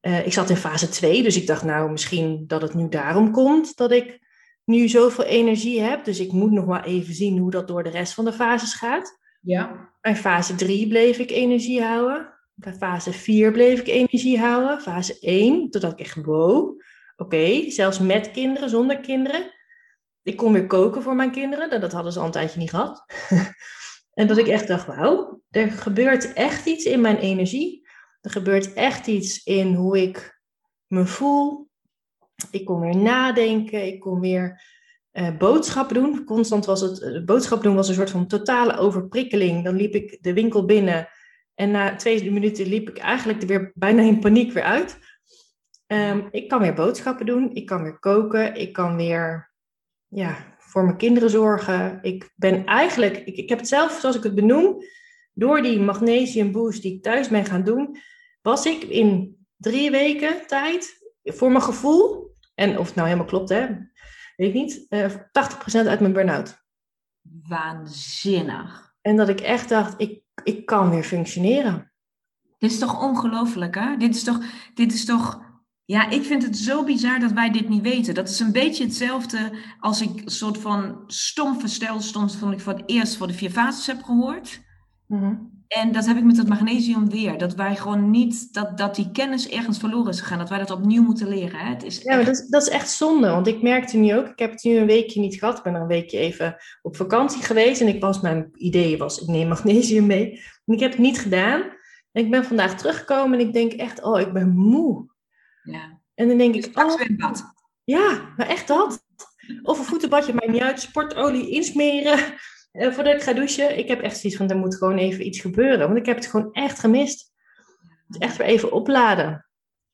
uh, ik zat in fase 2, dus ik dacht nou misschien dat het nu daarom komt dat ik nu zoveel energie heb. Dus ik moet nog maar even zien hoe dat door de rest van de fases gaat. Ja. Bij fase 3 bleef ik energie houden. Bij fase 4 bleef ik energie houden. Fase 1, totdat ik echt wow Oké, zelfs met kinderen, zonder kinderen. Ik kon weer koken voor mijn kinderen. Dat hadden ze al een tijdje niet gehad. en dat ik echt dacht, wauw, er gebeurt echt iets in mijn energie. Er gebeurt echt iets in hoe ik me voel. Ik kon weer nadenken. Ik kon weer uh, boodschappen doen. Constant was het, uh, boodschappen doen was een soort van totale overprikkeling. Dan liep ik de winkel binnen. En na twee minuten liep ik eigenlijk er weer bijna in paniek weer uit. Um, ik kan weer boodschappen doen, ik kan weer koken, ik kan weer ja, voor mijn kinderen zorgen. Ik ben eigenlijk, ik, ik heb het zelf, zoals ik het benoem, door die magnesium boost die ik thuis ben gaan doen, was ik in drie weken tijd, voor mijn gevoel, en of het nou helemaal klopt, hè, weet ik niet, uh, eh, 80% uit mijn burn-out. Waanzinnig. En dat ik echt dacht, ik, ik kan weer functioneren. Dit is toch ongelooflijk, hè? Dit is toch, dit is toch ja, ik vind het zo bizar dat wij dit niet weten. Dat is een beetje hetzelfde als ik een soort van stom verstel stond toen ik voor het eerst voor de vier fases heb gehoord. Mm En dat heb ik met het magnesium weer. Dat wij gewoon niet, dat, dat die kennis ergens verloren is gegaan. Dat wij dat opnieuw moeten leren. Hè? Het is ja, maar dat is, dat is echt zonde. Want ik merkte nu ook, ik heb het nu een weekje niet gehad. Ik ben er een weekje even op vakantie geweest. En ik was, mijn idee was, ik neem magnesium mee. En ik heb het niet gedaan. En ik ben vandaag teruggekomen en ik denk echt, oh, ik ben moe. Ja. En dan denk dus ik, oh. Ja, maar echt dat. Of een voetenbadje, maakt niet uit. Sportolie insmeren uh, voordat ik ga douchen. Ik heb echt zoiets van, er moet gewoon even iets gebeuren. Want ik heb het gewoon echt gemist. Dus echt weer even opladen.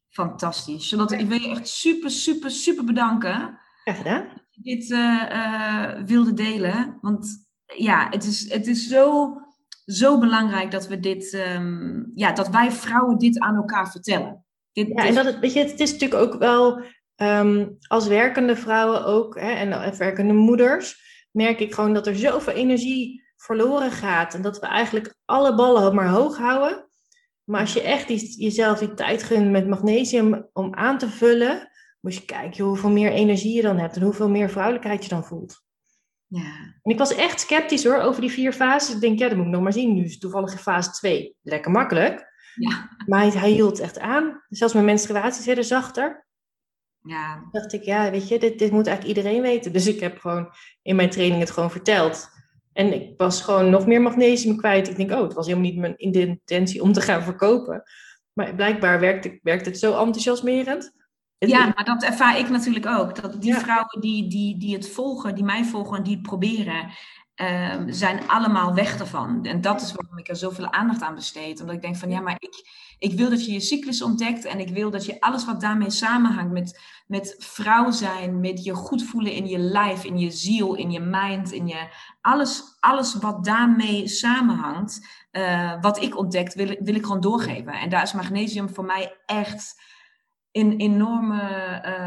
Fantastisch. Zodat ik wil je echt super, super, super bedanken. Graag gedaan. Dat je dit uh, uh, wilde delen. Want ja, het is, het is zo, zo belangrijk dat we dit, um, ja, dat wij vrouwen dit aan elkaar vertellen. Dit, ja, en dat het, weet je, het is natuurlijk ook wel ehm, als werkende vrouwen ook, hè, en werkende moeders, merk ik gewoon dat er zoveel energie verloren gaat. En dat we eigenlijk alle ballen maar hoog houden. Maar als je echt die, jezelf die tijd gunt met magnesium om aan te vullen, moet je kijken hoeveel meer energie je dan hebt en hoeveel meer vrouwelijkheid je dan voelt. Ja. En ik was echt sceptisch hoor over die vier fases. Ik denk, ja, dat moet ik nog maar zien. Nu is toevallig fase 2 lekker makkelijk. Ja. Maar hij, hij hield echt aan. Zelfs mijn menstruaties werden zachter. Ja. dacht ik, ja, weet je, dit, dit moet eigenlijk iedereen weten. Dus ik heb gewoon in mijn training het gewoon verteld. En ik was gewoon nog meer magnesium kwijt. Ik denk, oh, het was helemaal niet mijn intentie om te gaan verkopen. Maar blijkbaar werkt, werkt het zo enthousiasmerend. Ja, maar dat ervaar ik natuurlijk ook. Dat die vrouwen die, die, die het volgen, die mij volgen en die het proberen, um, zijn allemaal weg ervan. En dat is waarom ik er zoveel aandacht aan besteed. Omdat ik denk van ja, maar ik, ik wil dat je je cyclus ontdekt en ik wil dat je alles wat daarmee samenhangt met, met vrouw zijn, met je goed voelen in je lijf, in je ziel, in je mind, in je alles, alles wat daarmee samenhangt, uh, wat ik ontdekt, wil, wil ik gewoon doorgeven. En daar is magnesium voor mij echt een enorme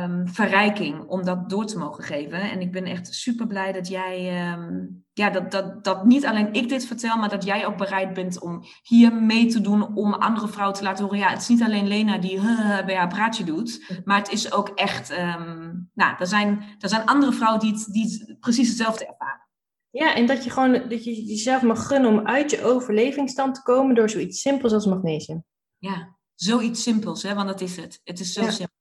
um, verrijking om dat door te mogen geven. En ik ben echt super blij dat jij, um, ja, dat, dat, dat niet alleen ik dit vertel, maar dat jij ook bereid bent om hier mee te doen om andere vrouwen te laten horen. Ja, het is niet alleen Lena die bij haar praatje doet, maar het is ook echt, um, nou, er zijn, er zijn andere vrouwen die het, die precies hetzelfde ervaren. Ja, en dat je gewoon dat je jezelf mag gunnen om uit je overlevingsstand te komen door zoiets simpels als magnesium. Ja, zoiets simpels, hè, want dat is het. Het is zo simpel.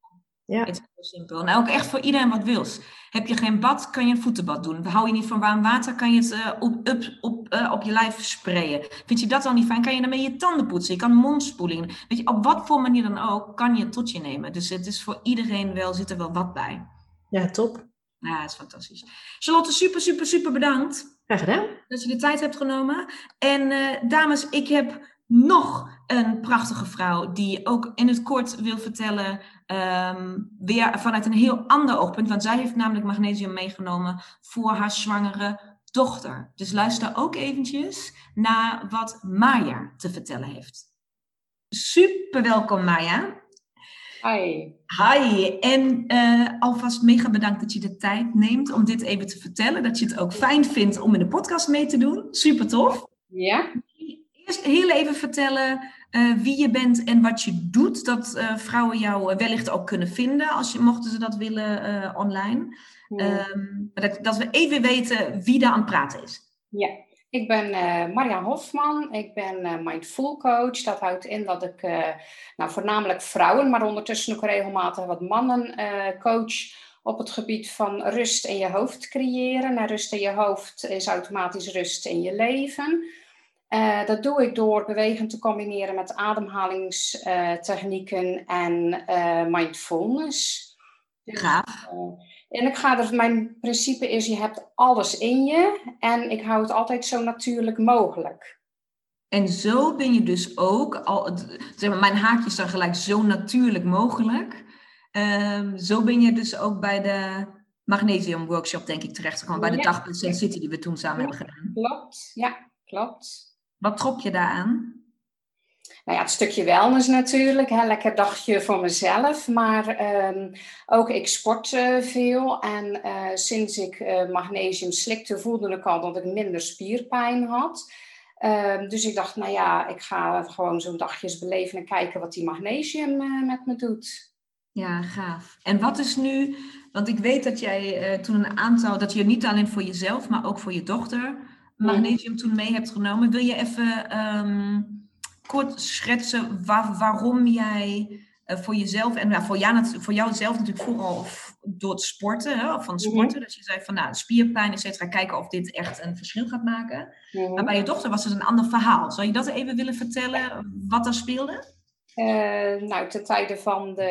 Ja. Het is zo simpel. En ook echt voor iedereen wat wils. Heb je geen bad, kan je een voetenbad doen. Hou je niet van warm water, kan je het uh, op, up, op, uh, op je lijf sprayen. Vind je dat dan niet fijn, kan je daarmee je tanden poetsen. Je kan mondspoeling. Weet je, op wat voor manier dan ook, kan je het tot je nemen. Dus het is voor iedereen wel, zit er wel wat bij. Ja, top. Ja, dat is fantastisch. Charlotte, super, super, super bedankt. Graag gedaan. Dat je de tijd hebt genomen. En uh, dames, ik heb nog een prachtige vrouw die ook in het kort wil vertellen, um, weer vanuit een heel ander oogpunt, want zij heeft namelijk magnesium meegenomen voor haar zwangere dochter. Dus luister ook eventjes naar wat Maya te vertellen heeft. Super welkom Maya. Hi. Hi. En uh, alvast mega bedankt dat je de tijd neemt om dit even te vertellen. Dat je het ook fijn vindt om in de podcast mee te doen. Super tof. Ja eerst heel even vertellen uh, wie je bent en wat je doet. Dat uh, vrouwen jou wellicht ook kunnen vinden, als je, mochten ze dat willen uh, online. Ja. Um, dat, dat, we even weten wie daar aan het praten is. Ja, ik ben Marja Hofman. Ik ben mindful coach. Dat houdt in dat ik nou, voornamelijk vrouwen, maar ondertussen ook regelmatig wat mannen coach op het gebied van rust in je hoofd creëren. En rust in je hoofd is automatisch rust in je leven. Uh, dat doe ik door bewegend te combineren met ademhalingstechnieken en uh, mindfulness. Dus, Gaaf. Uh, en ik ga er, mijn principe is, je hebt alles in je en ik hou het altijd zo natuurlijk mogelijk. En zo ben je dus ook, al, zeg maar, mijn haakjes zijn gelijk zo natuurlijk mogelijk. Um, zo ben je dus ook bij de magnesium workshop, denk ik, terecht gekomen. Bij de ja. dag City die we toen samen hebben gedaan. Klopt, ja, klopt. Wat trok je daaraan? Nou ja, het stukje wellness natuurlijk. Hè, lekker dagje voor mezelf. Maar um, ook ik sport uh, veel. En uh, sinds ik uh, magnesium slikte, voelde ik al dat ik minder spierpijn had. Um, dus ik dacht, nou ja, ik ga gewoon zo'n dagjes beleven en kijken wat die magnesium met me doet. Ja, gaaf. En wat is nu, want ik weet dat jij toen een aantal, dat je niet alleen voor jezelf, maar ook voor je dochter magnesium toen mee hebt genomen. Wil je even um, kort schetsen waar, waarom jij uh, voor jezelf en nou, voor, jou, voor jou zelf natuurlijk vooral door het sporten, hè, van mhm. sporten, dat je zei van nou, spierpijn, et cetera, kijken of dit echt een verschil gaat maken. Mhm. Maar bij je dochter was het een ander verhaal. Zou je dat even willen vertellen, wat er speelde? Uh, nou, ten tijde van de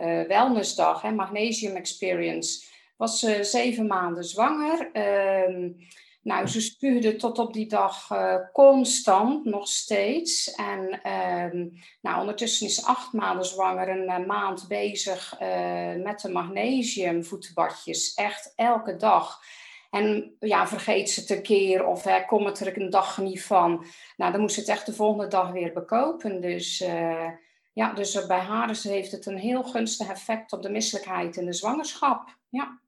uh, wellnessdag, hè, Magnesium Experience, was ze zeven maanden zwanger. Nou, ze spuugde tot op die dag uh, constant, nog steeds. En uh, nou, ondertussen is ze acht maanden zwanger, een uh, maand bezig uh, met de magnesiumvoetenbadjes. Echt elke dag. En ja, vergeet ze het een keer of hè, kom het er een dag niet van. Nou, dan moest ze het echt de volgende dag weer bekopen. Dus Ja, dus bij haar heeft het een heel gunstig effect op de misselijkheid in de zwangerschap. Ja.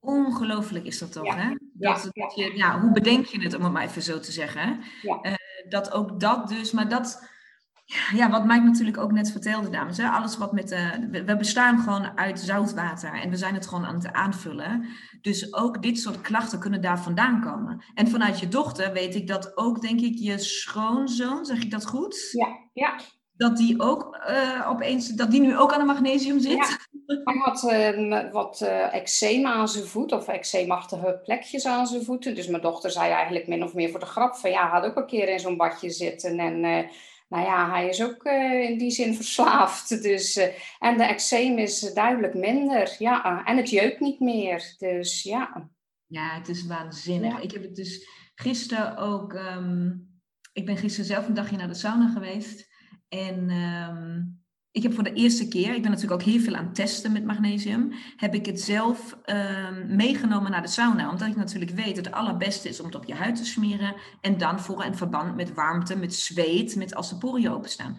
Ongelooflijk is dat toch, hè? Dat, ja, je, ja, hoe bedenk je het, om het maar even zo te zeggen? Uh, dat ook dat dus, maar dat, ja, wat Mike natuurlijk ook net vertelde, dames. Hè? Alles wat met de. We bestaan gewoon uit zoutwater en we zijn het gewoon aan het aanvullen. Dus ook dit soort klachten kunnen daar vandaan komen. En vanuit je dochter weet ik dat ook, denk ik, je schoonzoon, zeg ik dat goed? Ja, ja. Dat die ook uh, opeens, dat die nu ook aan de magnesium zit? Ja. Hij had uh, wat uh, eczeem aan zijn voet, of eczeemachtige plekjes aan zijn voeten. Dus mijn dochter zei eigenlijk min of meer voor de grap van ja, had ook een keer in zo'n badje zitten en nou ja, hij is ook in die zin verslaafd. Dus, en de eczeem is duidelijk minder. Ja, en het jeukt niet meer. Dus ja. Ja, het is waanzinnig. Ja. Ik heb het dus gisteren ook. Um, ik ben gisteren zelf een dagje naar de sauna geweest. En um, ik heb voor de eerste keer, ik ben natuurlijk ook heel veel aan het testen met magnesium, heb ik het zelf um, meegenomen naar de sauna. Omdat ik natuurlijk weet dat het allerbeste is om het op je huid te smeren. En dan voor een verband met warmte, met zweet, met als de poriën openstaan.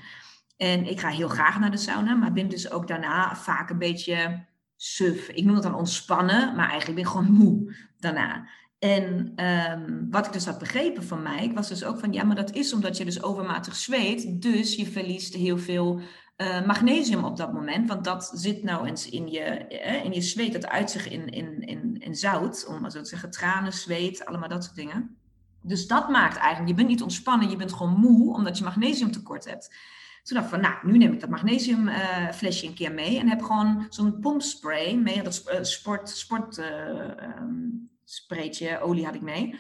En ik ga heel graag naar de sauna, maar ben dus ook daarna vaak een beetje suf. Ik noem het dan ontspannen, maar eigenlijk ben ik gewoon moe daarna. En um, wat ik dus had begrepen van mij, was dus ook van ja, maar dat is omdat je dus overmatig zweet, dus je verliest heel veel uh, magnesium op dat moment, want dat zit nou eens in je, eh, in je zweet, dat uitzicht in, in, in, in zout, om maar zo te zeggen, tranen, zweet, allemaal dat soort dingen. Dus dat maakt eigenlijk, je bent niet ontspannen, je bent gewoon moe, omdat je magnesiumtekort hebt. Toen dacht ik van, nou, nu neem ik dat magnesiumflesje uh, een keer mee en heb gewoon zo'n pompspray mee, dat sport, sport um, spraytje, olie had ik mee.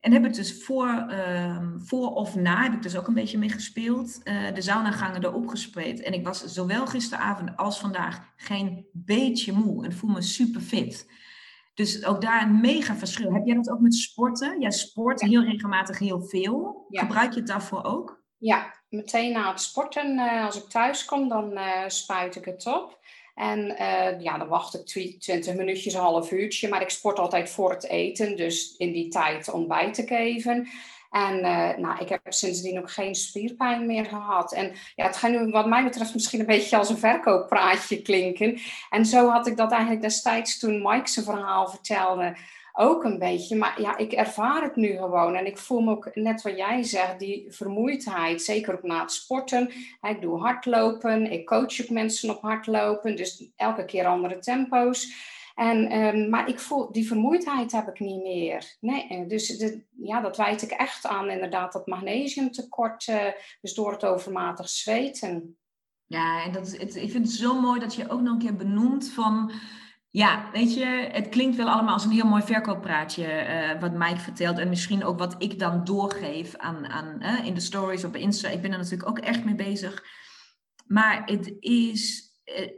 En heb ik dus voor, uh, voor of na, heb ik dus ook een beetje mee gespeeld, uh, de saunagangen erop gespreid. En ik was zowel gisteravond als vandaag geen beetje moe en voel me super fit. Dus ook daar een mega verschil. Heb jij dat ook met sporten? Jij sport heel regelmatig heel veel. Ja. Gebruik je het daarvoor ook? Ja, meteen na het sporten, uh, als ik thuis kom, dan uh, spuit ik het op. En uh, ja, dan wacht ik 20 minuutjes, een half uurtje. Maar ik sport altijd voor het eten, dus in die tijd ontbijt ik even. En uh, nou, ik heb sindsdien ook geen spierpijn meer gehad. En ja, het gaat nu wat mij betreft misschien een beetje als een verkooppraatje klinken. En zo had ik dat eigenlijk destijds toen Mike zijn verhaal vertelde ook een beetje. Maar ja, ik ervaar het nu gewoon. En ik voel me ook, net wat jij zegt, die vermoeidheid. Zeker ook na het sporten. Ik doe hardlopen. Ik coach ook mensen op hardlopen. Dus elke keer andere tempo's. En, um, maar ik voel, die vermoeidheid heb ik niet meer. Nee, dus de, ja, dat wijt ik echt aan inderdaad dat magnesiumtekort. Uh, dus door het overmatig zweten. Ja, en dat is, ik vind het zo mooi dat je ook nog een keer benoemt van ja, weet je, het klinkt wel allemaal als een heel mooi verkooppraatje uh, wat Mike vertelt. En misschien ook wat ik dan doorgeef aan, aan, in de stories op Insta. Ik ben er natuurlijk ook echt mee bezig. Maar het is, uh,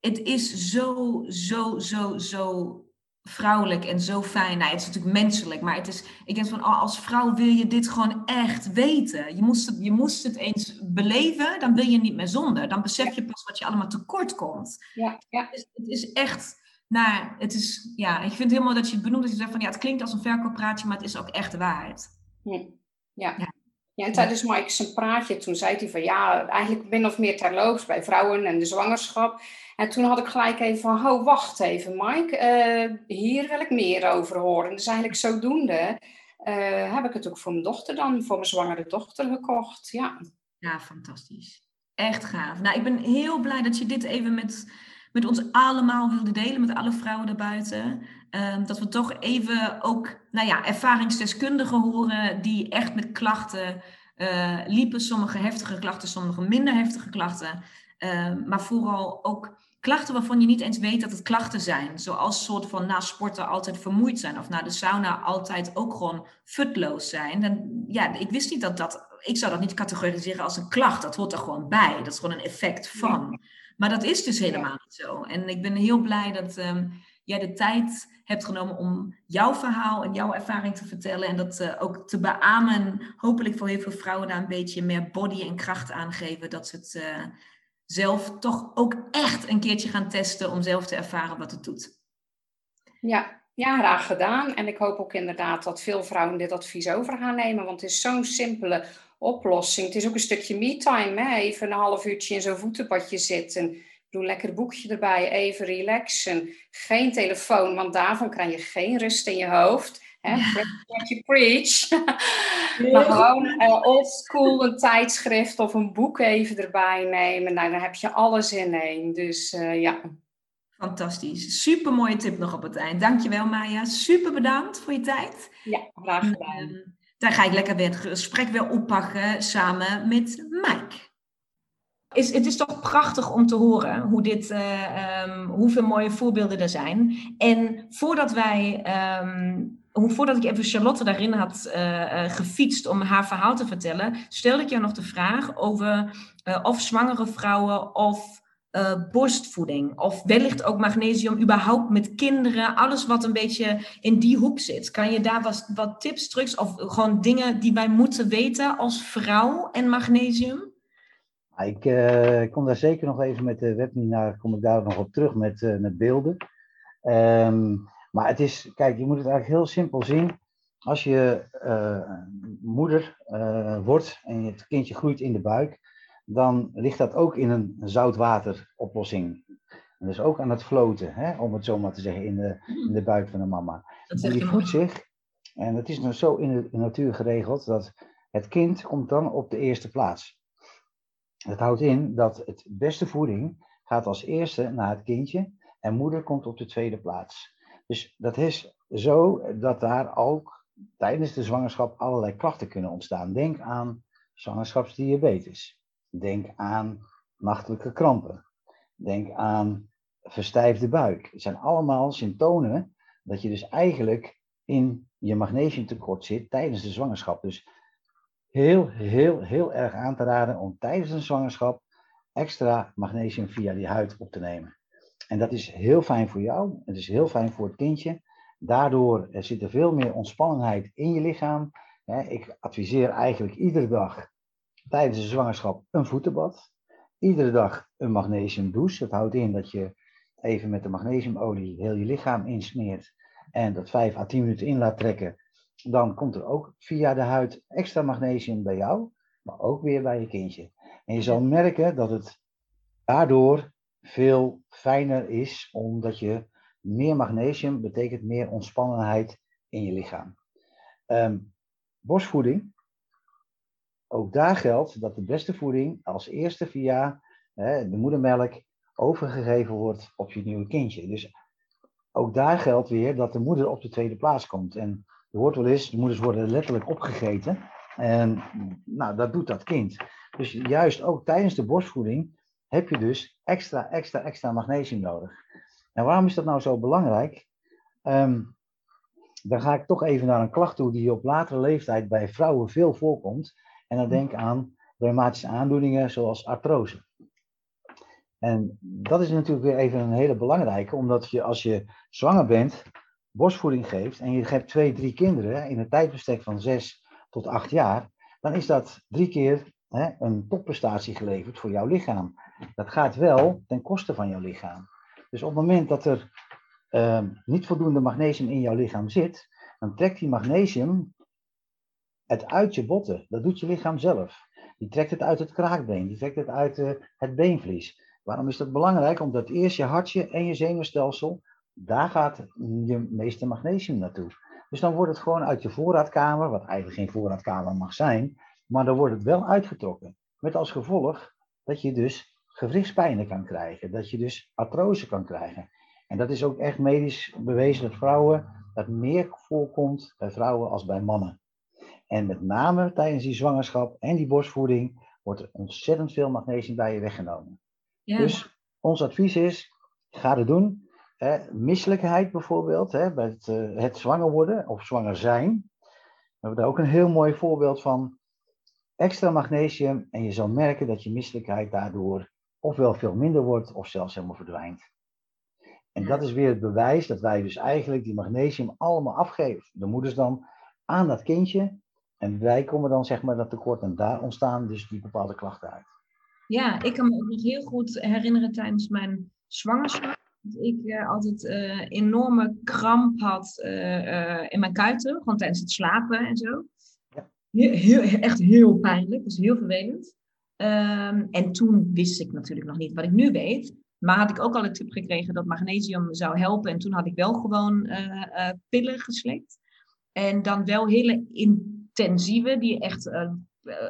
het is zo, zo, zo, zo vrouwelijk en zo fijn. Nou, het is natuurlijk menselijk, maar het is, ik denk van oh, als vrouw wil je dit gewoon echt weten. Je moest, het, je moest het eens beleven, dan wil je niet meer zonder. Dan besef je pas wat je allemaal tekort komt. Ja, ja. Dus het is echt nou, het is, ja, ik vind mooi dat je het benoemt. Dat je zegt van, ja, het klinkt als een verkooppraatje, maar het is ook echt de waarheid. Hm. Ja. ja. ja. en tijdens Mike zijn praatje, toen zei hij van, ja, eigenlijk min of meer terloops bij vrouwen en de zwangerschap. En toen had ik gelijk even van, oh, wacht even Mike, uh, hier wil ik meer over horen. Dus eigenlijk zodoende uh, heb ik het ook voor mijn dochter dan, voor mijn zwangere dochter gekocht, ja. Ja, fantastisch. Echt gaaf. Nou, ik ben heel blij dat je dit even met met ons allemaal wilde delen, met alle vrouwen daarbuiten. Um, dat we toch even ook nou ja, ervaringsdeskundigen horen die echt met klachten uh, liepen. Sommige heftige klachten, sommige minder heftige klachten. Um, maar vooral ook klachten waarvan je niet eens weet dat het klachten zijn. Zoals soort van na sporten altijd vermoeid zijn. Of na de sauna altijd ook gewoon futloos zijn. Dan, ja, ik wist niet dat dat... Ik zou dat niet categoriseren als een klacht. Dat hoort er gewoon bij. Dat is gewoon een effect van. Maar dat is dus helemaal niet zo. En ik ben heel blij dat um, jij de tijd hebt genomen om jouw verhaal en jouw ervaring te vertellen. En dat uh, ook te beamen. Hopelijk voor heel veel vrouwen daar een beetje meer body en kracht aan geven. Dat ze het uh, zelf toch ook echt een keertje gaan testen om zelf te ervaren wat het doet. Ja, Ja, graag gedaan. En ik hoop ook inderdaad dat veel vrouwen dit advies over gaan nemen, want het is zo'n simpele oplossing. Het is ook een stukje me-time, even een half uurtje in zo'n voetenbadje zitten. Doe een lekker boekje erbij, even relaxen. Geen telefoon, want daarvan krijg je geen rust in je hoofd. Hè? What you preach. maar gewoon uh, old school een tijdschrift of een boek even erbij nemen. Nou, dan heb je alles in één. Dus uh, ja. Fantastisch. Super mooie tip nog op het eind. Dankjewel Maya. Super bedankt voor je tijd. Ja, graag gedaan. Uh, dan ga ik lekker weer het gesprek weer oppakken samen met Mike. Is, het is toch prachtig om te horen hoe dit, uh, um, hoeveel mooie voorbeelden er zijn. En voordat wij, um, voordat ik even Charlotte daarin had uh, gefietst om haar verhaal te vertellen, stelde ik jou nog de vraag over of zwangere vrouwen of borstvoeding of wellicht ook magnesium überhaupt met kinderen, alles wat een beetje in die hoek zit. Kan je daar wat, wat tips, trucs of gewoon dingen die wij moeten weten als vrouw en magnesium? Ik kom daar zeker nog even met de webinar, kom ik daar nog op terug met, met beelden. Um, maar het is, kijk, je moet het eigenlijk heel simpel zien. Als je moeder wordt en het kindje groeit in de buik, dan ligt dat ook in een zoutwateroplossing. En dus ook aan het floten, hè, om het zo maar te zeggen, in de, in de buik van de mama. En die voedt zich, en het is nou zo in de natuur geregeld, dat het kind komt dan op de eerste plaats. Dat houdt in dat het beste voeding gaat als eerste naar het kindje en moeder komt op de tweede plaats. Dus dat is zo dat daar ook tijdens de zwangerschap allerlei klachten kunnen ontstaan. Denk aan zwangerschapsdiabetes. Denk aan nachtelijke krampen. Denk aan verstijfde buik. Het zijn allemaal symptomen dat je dus eigenlijk in je magnesiumtekort zit tijdens de zwangerschap. Dus heel, heel, heel erg aan te raden om tijdens een zwangerschap extra magnesium via die huid op te nemen. En dat is heel fijn voor jou. Het is heel fijn voor het kindje. Daardoor zit er veel meer ontspannenheid in je lichaam. Ik adviseer eigenlijk iedere dag tijdens de zwangerschap een voetenbad. Iedere dag een magnesiumdouche. Dat houdt in dat je even met de magnesiumolie heel je lichaam insmeert en dat 5 à 10 minuten in laat trekken. Dan komt er ook via de huid extra magnesium bij jou, maar ook weer bij je kindje. En je zal merken dat het daardoor veel fijner is, omdat je meer magnesium betekent meer ontspannenheid in je lichaam. Um, borstvoeding ook daar geldt dat de beste voeding als eerste via hè, de moedermelk overgegeven wordt op je nieuwe kindje. Dus ook daar geldt weer dat de moeder op de tweede plaats komt. En je hoort wel eens, de moeders worden letterlijk opgegeten. En nou, dat doet dat kind. Dus juist ook tijdens de borstvoeding heb je dus extra, extra, extra magnesium nodig. En waarom is dat nou zo belangrijk? Um, dan ga ik toch even naar een klacht toe die op latere leeftijd bij vrouwen veel voorkomt. En dan denk aan reumatische aandoeningen zoals artrose. En dat is natuurlijk weer even een hele belangrijke, omdat je als je zwanger bent, borstvoeding geeft en je hebt twee, drie kinderen in een tijdbestek van zes tot acht jaar, dan is dat drie keer een topprestatie geleverd voor jouw lichaam. Dat gaat wel ten koste van jouw lichaam. Dus op het moment dat er uh, niet voldoende magnesium in jouw lichaam zit, dan trekt die magnesium het uit je botten. Dat doet je lichaam zelf. Die trekt het uit het kraakbeen, die trekt het uit uh, het beenvlies. Waarom is dat belangrijk? Omdat eerst je hartje en je zenuwstelsel, daar gaat je meeste magnesium naartoe. Dus dan wordt het gewoon uit je voorraadkamer, wat eigenlijk geen voorraadkamer mag zijn, maar dan wordt het wel uitgetrokken. Met als gevolg dat je dus gewrichtspijnen kan krijgen, dat je dus artrose kan krijgen. En dat is ook echt medisch bewezen dat vrouwen, dat meer voorkomt bij vrouwen als bij mannen. En met name tijdens die zwangerschap en die borstvoeding wordt er ontzettend veel magnesium bij je weggenomen. Ja. Dus ons advies is, ga het doen. Hè, misselijkheid bijvoorbeeld, hè, bij het, uh, het zwanger worden of zwanger zijn. We hebben daar ook een heel mooi voorbeeld van. Extra magnesium en je zal merken dat je misselijkheid daardoor ofwel veel minder wordt of zelfs helemaal verdwijnt. En dat is weer het bewijs dat wij dus eigenlijk die magnesium allemaal afgeven. De moeders dan aan dat kindje. En wij komen dan zeg maar dat tekort en daar ontstaan dus die bepaalde klachten uit. Ja, ik kan me ook nog heel goed herinneren tijdens mijn zwangerschap. dat ik uh, altijd uh, enorme kramp had uh, in mijn kuiten, gewoon tijdens het slapen en zo. Echt heel pijnlijk, was heel vervelend. Um, en toen wist ik natuurlijk nog niet wat ik nu weet. Maar had ik ook al een tip gekregen dat magnesium zou helpen. En toen had ik wel gewoon pillen geslikt. En dan wel hele intensieve, die echt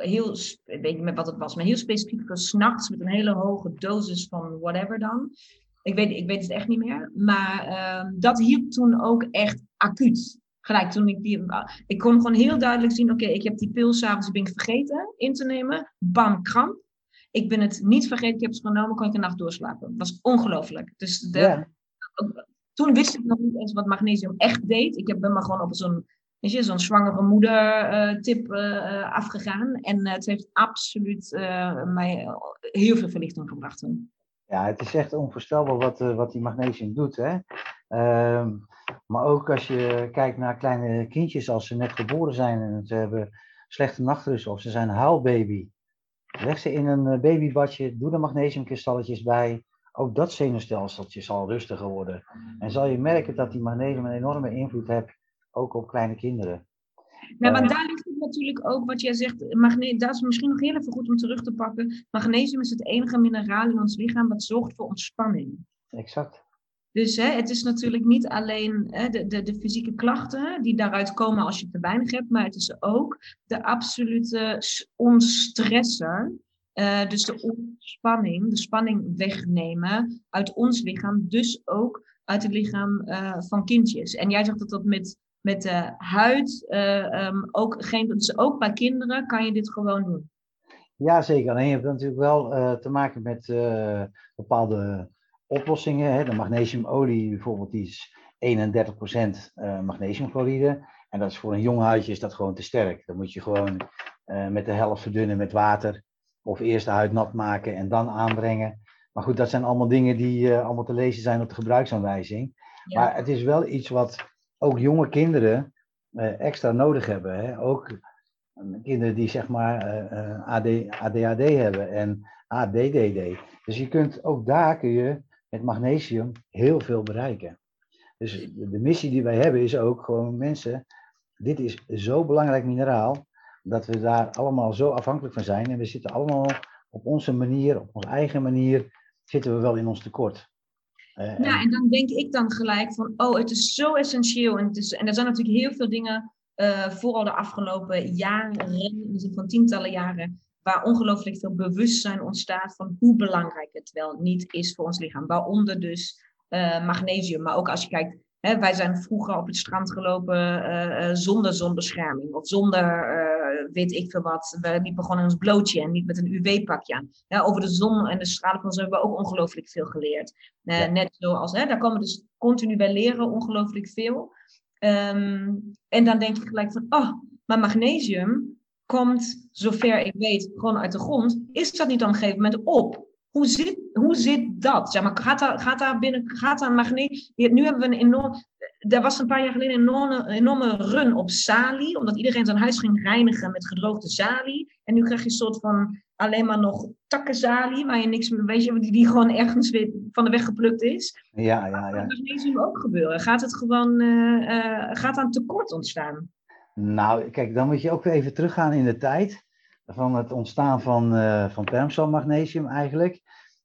heel, ik weet niet meer wat het was, maar heel specifiek voor s'nachts met een hele hoge dosis van whatever dan. Ik weet, ik weet het echt niet meer. Maar uh, dat hielp toen ook echt acuut. Gelijk toen ik die. Ik kon gewoon heel duidelijk zien: oké, ik heb die pil s'avonds ben ik vergeten in te nemen. Bam, kramp. Ik ben het niet vergeten, ik heb het genomen, kon ik een nacht doorslapen. Dat was ongelooflijk. Dus de, ja. toen wist ik nog niet eens wat magnesium echt deed. Ik ben maar gewoon op zo'n weet je, zo'n zwangere moeder uh, tip uh, afgegaan. En het heeft absoluut mij heel veel verlichting gebracht toen. Ja, het is echt onvoorstelbaar wat, wat die magnesium doet. Hè? Uh, maar ook als je kijkt naar kleine kindjes als ze net geboren zijn en ze hebben slechte nachtrust of ze zijn huilbaby. Leg ze in een eh, babybadje, doe er magnesiumkristalletjes bij. Ook dat zenuwstelseltje zal rustiger worden. En zal je merken dat die magnesium een enorme invloed heeft, ook op kleine kinderen. Nou, want daar ligt het natuurlijk ook wat jij zegt. Magne dat is misschien nog heel even goed om terug te pakken. Magnesium is het enige mineraal in ons lichaam wat zorgt voor ontspanning. Exact. Dus hè, het is natuurlijk niet alleen hè, de, de, de, fysieke klachten die daaruit komen als je te weinig hebt, maar het is ook de absolute onstresser. Uh, dus de ontspanning, de spanning wegnemen uit ons lichaam, dus ook uit het lichaam uh, van kindjes. En jij zegt dat dat met met de huid. Uh, ook, geen, dus ook bij kinderen kan je dit gewoon doen. Ja, zeker. Alleen je hebt natuurlijk wel te maken met bepaalde oplossingen. Hè. De magnesiumolie bijvoorbeeld, die is 31% magnesiumchloride. En dat is voor een jong huidje is dat gewoon te sterk. Dan moet je gewoon met de helft verdunnen met water. Of eerst de huid nat maken en dan aanbrengen. Maar goed, dat zijn allemaal dingen die allemaal te lezen zijn op de gebruiksaanwijzing. Ja. Maar het is wel iets wat ook jonge kinderen extra nodig hebben. Hè? Ook eh, kinderen die zeg maar AD, ADHD hebben en ADDD. Dus je kunt ook daar kun je met magnesium heel veel bereiken. Dus de missie die wij hebben is ook gewoon mensen, dit is zo belangrijk mineraal, dat we daar allemaal zo afhankelijk van zijn. En we zitten allemaal op onze manier, op onze eigen manier, zitten we wel in ons tekort. Uh, ja, en dan denk ik dan gelijk van, oh, het is zo essentieel. En, het is, en er zijn natuurlijk heel veel dingen, uh, vooral de afgelopen jaren, van tientallen jaren, waar ongelooflijk veel bewustzijn ontstaat van hoe belangrijk het wel niet is voor ons lichaam. Waaronder dus uh, magnesium. Maar ook als je kijkt, hè, wij zijn vroeger op het strand gelopen zonder zonbescherming of zonder weet ik veel wat. We liepen gewoon in ons blootje en niet met een UV-pakje aan. Ja, over de zon en de stralen van de zon hebben we ook ongelooflijk veel geleerd. Net zoals, hè, daar komen we dus continu bij leren, ongelooflijk veel. Um, en dan denk ik gelijk van, oh, maar magnesium komt, zover ik weet, gewoon uit de grond. Is dat niet op een gegeven moment op? Hoe zit, hoe zit dat? Zeg maar, gaat, daar, gaat daar binnen, gaat daar magnesium... Nu hebben we een enorm er was een paar jaar geleden een enorme, enorme run op salie, omdat iedereen zijn huis ging reinigen met gedroogde salie. En nu krijg je een soort van alleen maar nog takkensalie, waar je niks meer weet, je, die, die gewoon ergens weer van de weg geplukt is. Ja, ja, ja. Dat magnesium ook gebeuren. Gaat het gewoon, uh, uh, gaat aan tekort ontstaan? Nou, kijk, dan moet je ook weer even teruggaan in de tijd van het ontstaan van, uh, van magnesium eigenlijk.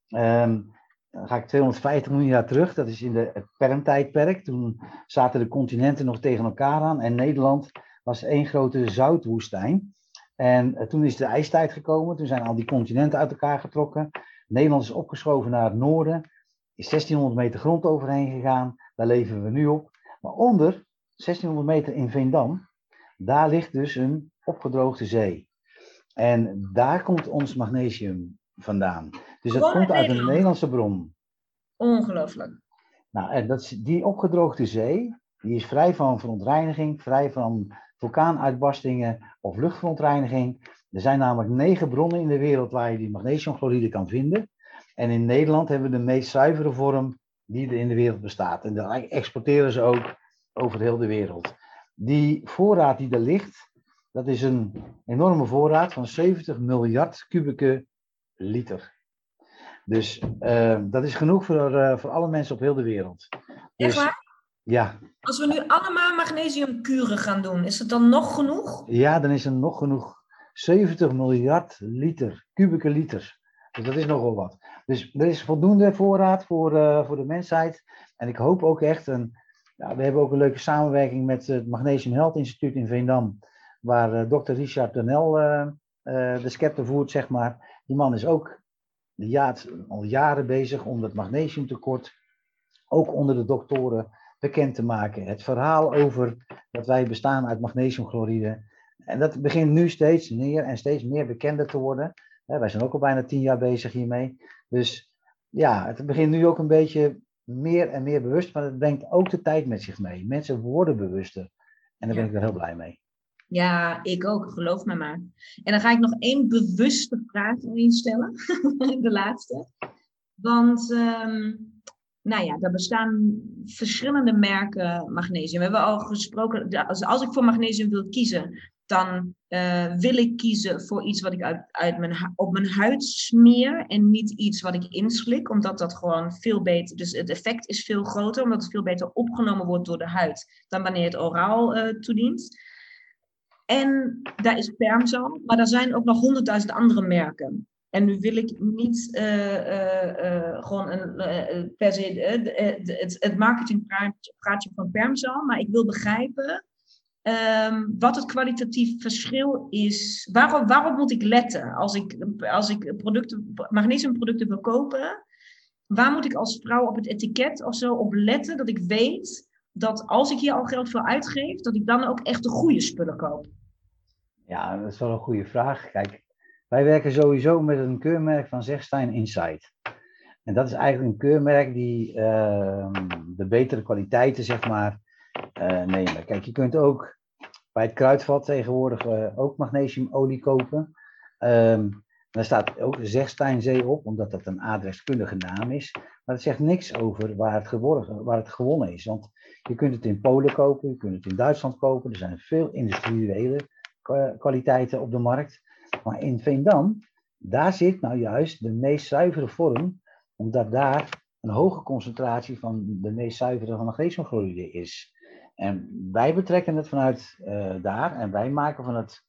Um, dan ga ik 250 miljoen jaar terug, dat is in de, permtijdperk. Toen zaten de continenten nog tegen elkaar aan en Nederland was één grote zoutwoestijn. En eh, toen is de ijstijd gekomen, toen zijn al die continenten uit elkaar getrokken. Nederland is opgeschoven naar het noorden, is 1600 meter grond overheen gegaan, daar leven we nu op. Maar onder 1600 meter in Veendam, daar ligt dus een opgedroogde zee. En daar komt ons magnesium vandaan. Dus het komt uit een Nederlandse bron. Ongelooflijk. Nou, en dat is, die opgedroogde zee, die is vrij van verontreiniging, vrij van vulkaanuitbarstingen of luchtverontreiniging. Er zijn namelijk negen bronnen in de wereld waar je die magnesiumchloride kan vinden. En in Nederland hebben we de meest zuivere vorm die er in de wereld bestaat. En dat exporteren ze ook over heel de wereld. Die voorraad die er ligt, dat is een enorme voorraad van 70 miljard kubieke liter. Dus uh, dat is genoeg voor, uh, voor alle mensen op heel de wereld. Echt Dus- waar? Ja, Als we nu allemaal magnesiumkuren gaan doen, is het dan nog genoeg? ja, dan is er nog genoeg. 70 miljard liter, kubieke liters. Dus dat is nogal wat. Dus er is voldoende voorraad voor, eh, voor de mensheid. En ik hoop ook echt, een, we hebben ook een leuke samenwerking met het Magnesium Health Instituut in Veendam. Waar eh, dokter Richard Denel eh, eh, de scepter voert, zeg maar. Die man is ook al jaren bezig om het magnesiumtekort ook onder de doktoren bekend te maken. Het verhaal over dat wij bestaan uit magnesiumchloride. En dat begint nu steeds meer en steeds meer bekender te worden. Wij zijn ook al bijna tien jaar bezig hiermee. Dus ja, het begint nu ook een beetje meer en meer bewust, maar het brengt ook de tijd met zich mee. Mensen worden bewuster. En daar ben ik wel heel blij mee. Ja, ik ook, geloof me maar. En dan ga ik nog één bewuste vraag instellen, de laatste. Want, ehm, nou ja, er bestaan verschillende merken magnesium. We hebben al gesproken, als, als ik voor magnesium wil kiezen, dan eh, wil ik kiezen voor iets wat ik uit, uit mijn, op mijn huid smeer en niet iets wat ik inslik, omdat dat gewoon veel beter, dus het effect is veel groter, omdat het veel beter opgenomen wordt door de huid dan wanneer het oraal eh, toedient. En daar is Permzal, maar er zijn ook nog honderdduizend andere merken. En nu wil ik niet eh, gewoon een, eh, per se het, het marketingpraatje van Permzal, maar ik wil begrijpen ehm, wat het kwalitatief verschil is. Waarop moet ik letten als ik, als ik producten, magnesiumproducten wil kopen? Waar moet ik als vrouw op het etiket of zo op letten dat ik weet dat als ik hier al geld voor uitgeef, dat ik dan ook echt de goede spullen koop? Ja, dat is wel een goede vraag. Kijk, wij werken sowieso met een keurmerk van Zegstein Insight. En dat is eigenlijk een keurmerk die ehm, de betere kwaliteiten, zeg maar, nemen. Kijk, je kunt ook bij het kruidvat tegenwoordig eh, ook magnesiumolie kopen. Ehm daar staat ook Zegsteinzee op, omdat dat een adreskundige naam is. Maar het zegt niks over waar het, waar het gewonnen is. Want je kunt het in Polen kopen, je kunt het in Duitsland kopen. Er zijn veel industriële kwa- kwaliteiten op de markt. Maar in Veendam, daar zit nou juist de meest zuivere vorm, omdat daar een hoge concentratie van de meest zuivere van magnesiumchloride is. En wij betrekken het vanuit eh, daar en wij maken van het,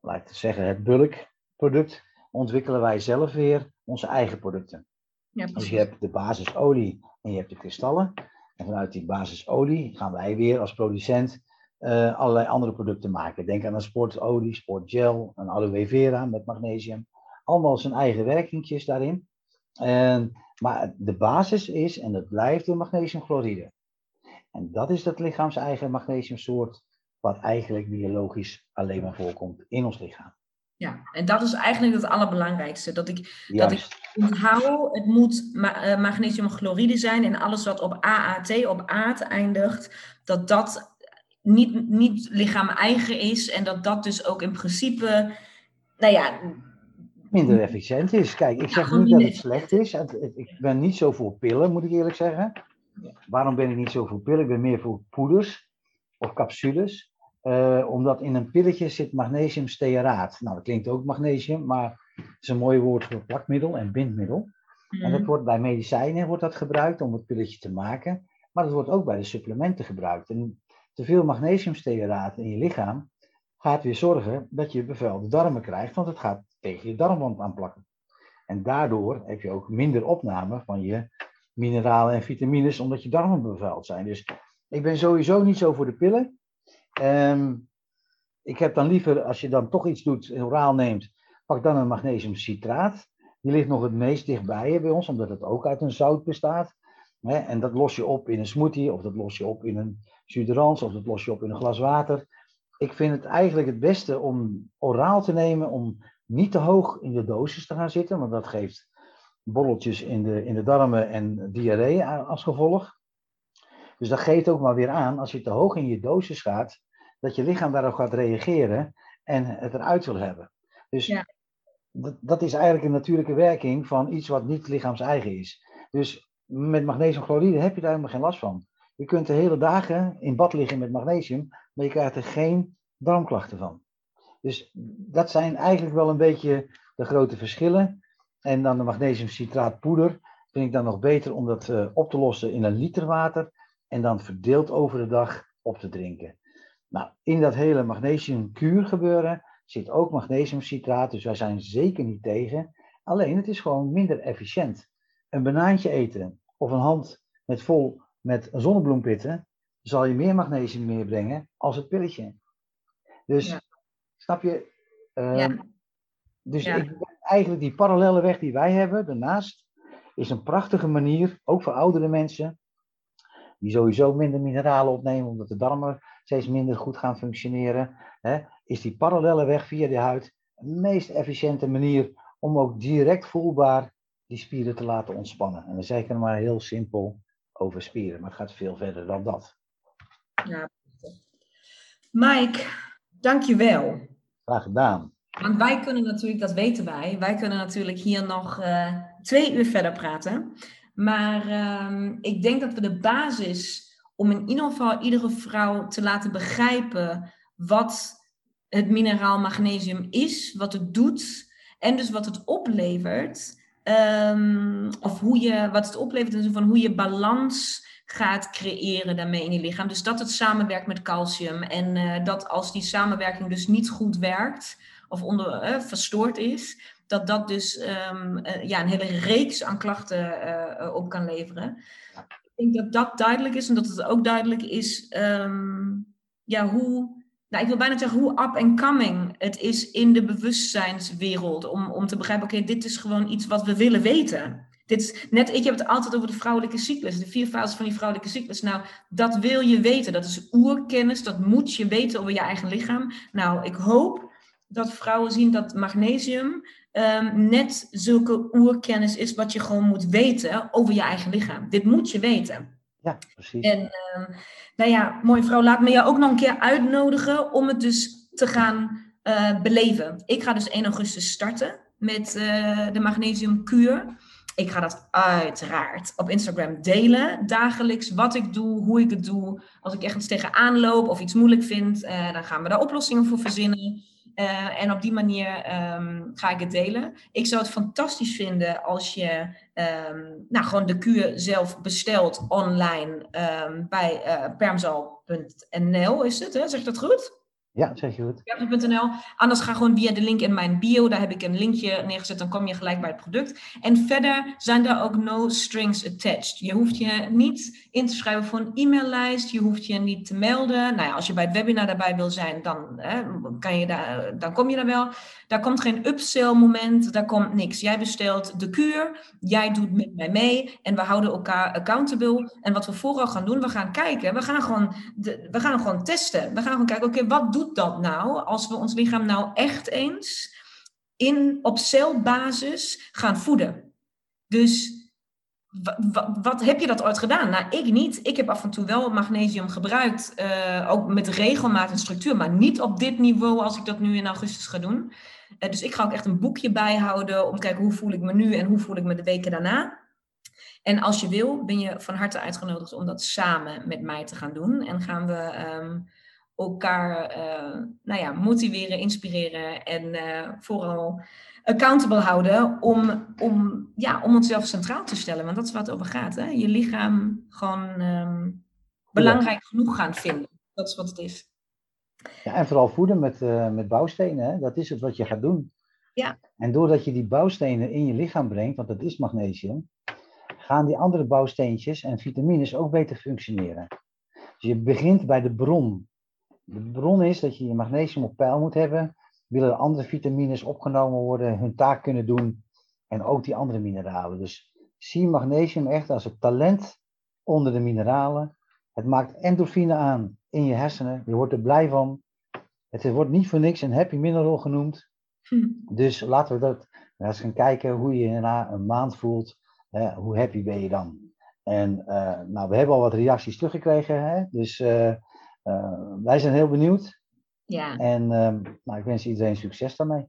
laat ik het zeggen, het bulkproduct, ontwikkelen wij zelf weer onze eigen producten. Ja, Dus je hebt de basisolie en je hebt de kristallen. En vanuit die basisolie gaan wij weer als producent eh, allerlei andere producten maken. Denk aan een sportolie, sportgel, een aloe vera met magnesium. Allemaal zijn eigen werkingjes daarin. En, maar de basis is, en dat blijft de magnesiumchloride. En dat is het lichaams-eigen magnesiumsoort, wat eigenlijk biologisch alleen maar voorkomt in ons lichaam. Ja, en dat is eigenlijk het allerbelangrijkste. Dat ik Dat ik- onthoud, het moet eh, magnesiumchloride zijn en alles wat op AAT, op aard eindigt, dat dat niet, niet lichaam eigen is en dat dat dus ook in principe, nou ja, minder efficiënt is. Kijk, ik zeg niet dat het slecht is. Ik ben niet zo voor pillen, moet ik eerlijk zeggen. Waarom ben ik niet zo voor pillen? Ik ben meer voor poeders of capsules. Eh, omdat in een pilletje zit magnesiumstearaat. Nou, dat klinkt ook magnesium, maar het is een mooi woord voor plakmiddel en bindmiddel. En dat mm, wordt bij medicijnen wordt dat gebruikt om het pilletje te maken. Maar dat wordt ook bij de supplementen gebruikt. En te veel magnesiumstearaat in je lichaam gaat weer zorgen dat je bevuilde darmen krijgt, want het gaat tegen je darmwand aanplakken. En daardoor heb je ook minder opname van je mineralen en vitamines, omdat je darmen bevuild zijn. Dus ik ben sowieso niet zo voor de pillen. Ehm, ik heb dan liever, als je dan toch iets doet, oraal neemt, pak dan een magnesiumcitraat. Die ligt nog het meest dichtbij bij ons, omdat het ook uit een zout bestaat. Hè, en dat los je op in een smoothie, of dat los je op in een jus d'orange, of dat los je op in een glas water. Ik vind het eigenlijk het beste om oraal te nemen, om niet te hoog in de dosis te gaan zitten, want dat geeft borreltjes in de, in de darmen en diarree als gevolg. Dus dat geeft ook maar weer aan, als je te hoog in je dosis gaat, dat je lichaam daarop gaat reageren en het eruit wil hebben. Dus Ja. dat, dat is eigenlijk een natuurlijke werking van iets wat niet lichaams-eigen is. Dus met magnesiumchloride heb je daar helemaal geen last van. Je kunt de hele dagen in bad liggen met magnesium, maar je krijgt er geen darmklachten van. Dus dat zijn eigenlijk wel een beetje de grote verschillen. En dan de magnesiumcitraatpoeder vind ik dan nog beter om dat uh, op te lossen in een liter water en dan verdeeld over de dag op te drinken. Nou, in dat hele magnesiumkuur gebeuren zit ook magnesiumcitraat, dus wij zijn zeker niet tegen. Alleen het is gewoon minder efficiënt. Een banaantje eten of een hand met vol met zonnebloempitten zal je meer magnesium meebrengen als het pilletje. Dus snap je? Uh, ja. Dus ik, eigenlijk die parallele weg die wij hebben daarnaast is een prachtige manier, ook voor oudere mensen, die sowieso minder mineralen opnemen omdat de darmen steeds minder goed gaan functioneren, hè, is die parallele weg via de huid de meest efficiënte manier om ook direct voelbaar die spieren te laten ontspannen. En dan zeg ik er maar heel simpel over spieren, maar het gaat veel verder dan dat. Ja. Mike, dankjewel. Graag gedaan. Want wij kunnen natuurlijk, dat weten wij, wij kunnen natuurlijk hier nog uh, twee uur verder praten. Maar uh, ik denk dat we de basis om in ieder geval iedere vrouw te laten begrijpen wat het mineraal magnesium is, wat het doet en dus wat het oplevert. Um, of hoe je, wat het oplevert in van hoe je balans gaat creëren daarmee in je lichaam. Dus dat het samenwerkt met calcium en uh, dat als die samenwerking dus niet goed werkt of onder, verstoord is, dat dat dus um, uh, ja, een hele reeks aan klachten op kan leveren. Ik denk dat dat duidelijk is en dat het ook duidelijk is um, ja, hoe nou, ik wil bijna zeggen hoe up and coming het is in de bewustzijnswereld. Om, om te begrijpen, oké, dit is gewoon iets wat we willen weten. Dit is net, ik heb het altijd over de vrouwelijke cyclus, de vier fases van die vrouwelijke cyclus. Nou, dat wil je weten. Dat is oerkennis, dat moet je weten over je eigen lichaam. Nou, ik hoop dat vrouwen zien dat magnesium um, net zulke oerkennis is wat je gewoon moet weten over je eigen lichaam. Dit moet je weten. Ja, precies. En um, nou ja, mooie vrouw, laat me je ook nog een keer uitnodigen om het dus te gaan uh, beleven. Ik ga dus 1 augustus starten met uh, de magnesiumkuur. Ik ga dat uiteraard op Instagram delen, dagelijks, wat ik doe, hoe ik het doe. Als ik ergens tegenaan loop of iets moeilijk vind, uh, dan gaan we daar oplossingen voor verzinnen. Uh, en op die manier um, ga ik het delen. Ik zou het fantastisch vinden als je um, nou, gewoon de kuur zelf bestelt online um, bij uh, permzal.nl is het, hè? zeg dat goed? Ja, zeg je goed. Anders ga gewoon via de link in mijn bio. Daar heb ik een linkje neergezet. Dan kom je gelijk bij het product. En verder zijn er ook no strings attached. Je hoeft je niet in te schrijven voor een e-maillijst. Je hoeft je niet te melden. Nou ja, als je bij het webinar daarbij wil zijn, dan, hè, kan je daar, dan kom je daar wel. Daar komt geen upsell moment. Daar komt niks. Jij bestelt de kuur. Jij doet met mij mee. En we houden elkaar accountable. En wat we vooral gaan doen, we gaan kijken. We gaan gewoon, we gaan gewoon testen. We gaan gewoon kijken, oké, wat doet dat nou als we ons lichaam nou echt eens in, op celbasis gaan voeden? Dus wat heb je dat ooit gedaan? Nou, ik niet. Ik heb af en toe wel magnesium gebruikt, uh, ook met regelmaat en structuur, maar niet op dit niveau als ik dat nu in augustus ga doen. Uh, dus ik ga ook echt een boekje bijhouden om te kijken hoe voel ik me nu en hoe voel ik me de weken daarna. En als je wil, ben je van harte uitgenodigd om dat samen met mij te gaan doen. En gaan we um, elkaar uh, nou ja, motiveren, inspireren en uh, vooral accountable houden om, om, ja, om onszelf centraal te stellen. Want dat is wat het over gaat. Hè? Je lichaam gewoon um, belangrijk genoeg gaan vinden. Dat is wat het is. Ja, en vooral voeden met, uh, met bouwstenen. Hè? Dat is het wat je gaat doen. Ja. En doordat je die bouwstenen in je lichaam brengt, want dat is magnesium, gaan die andere bouwsteentjes en vitamines ook beter functioneren. Dus je begint bij de bron de bron is dat je je magnesium op peil moet hebben. Willen de andere vitamines opgenomen worden, hun taak kunnen doen. En ook die andere mineralen. Dus zie magnesium echt als het talent onder de mineralen. Het maakt endorfine aan in je hersenen. Je wordt er blij van. Het wordt niet voor niks een happy mineral genoemd. Hm. Dus laten we dat eens gaan kijken hoe je je na een maand voelt. Hè, hoe happy ben je dan? En uh, nou, we hebben al wat reacties teruggekregen. Hè? Dus uh, wij zijn heel benieuwd. Ja. En uh, nou, ik wens iedereen succes daarmee.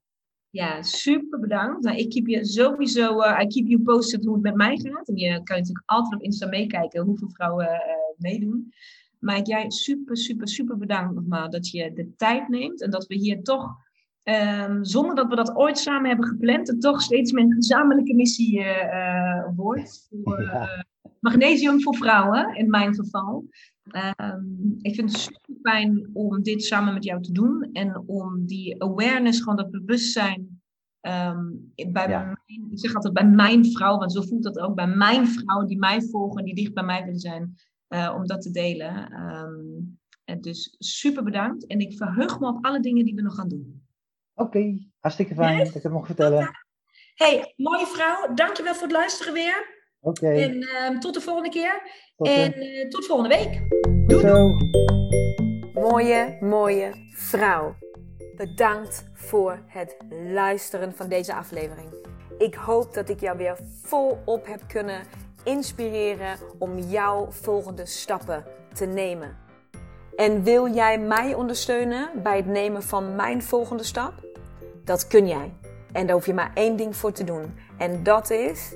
Ja, super bedankt. Nou, ik keep je sowieso, uh, I keep you posted hoe het met mij gaat. En je kan natuurlijk altijd op Insta meekijken hoeveel vrouwen uh, meedoen. Maar jij super, super, super bedankt nogmaals dat je de tijd neemt. En dat we hier toch Ehm, zonder dat we dat ooit samen hebben gepland, het toch steeds mijn gezamenlijke missie uh, wordt. Voor, magnesium voor vrouwen, in mijn geval. Ehm, ik vind het super fijn om dit samen met jou te doen en om die awareness, gewoon dat bewustzijn um, bij mijn, ik zeg altijd bij mijn vrouw, want zo voelt dat ook bij mijn vrouwen die mij volgen, die dicht bij mij willen zijn, uh, om dat te delen. Um, en dus super bedankt en ik verheug me op alle dingen die we nog gaan doen. Oké, okay, hartstikke fijn dat ik het mocht vertellen. Hey, mooie vrouw, dankjewel voor het luisteren weer. Oké. Okay. En um, tot de volgende keer. Tot en uh, tot volgende week. Doei, doei. Mooie, mooie vrouw. Bedankt voor het luisteren van deze aflevering. Ik hoop dat ik jou weer volop heb kunnen inspireren om jouw volgende stappen te nemen. En wil jij mij ondersteunen bij het nemen van mijn volgende stap? Dat kun jij. En daar hoef je maar één ding voor te doen. En dat is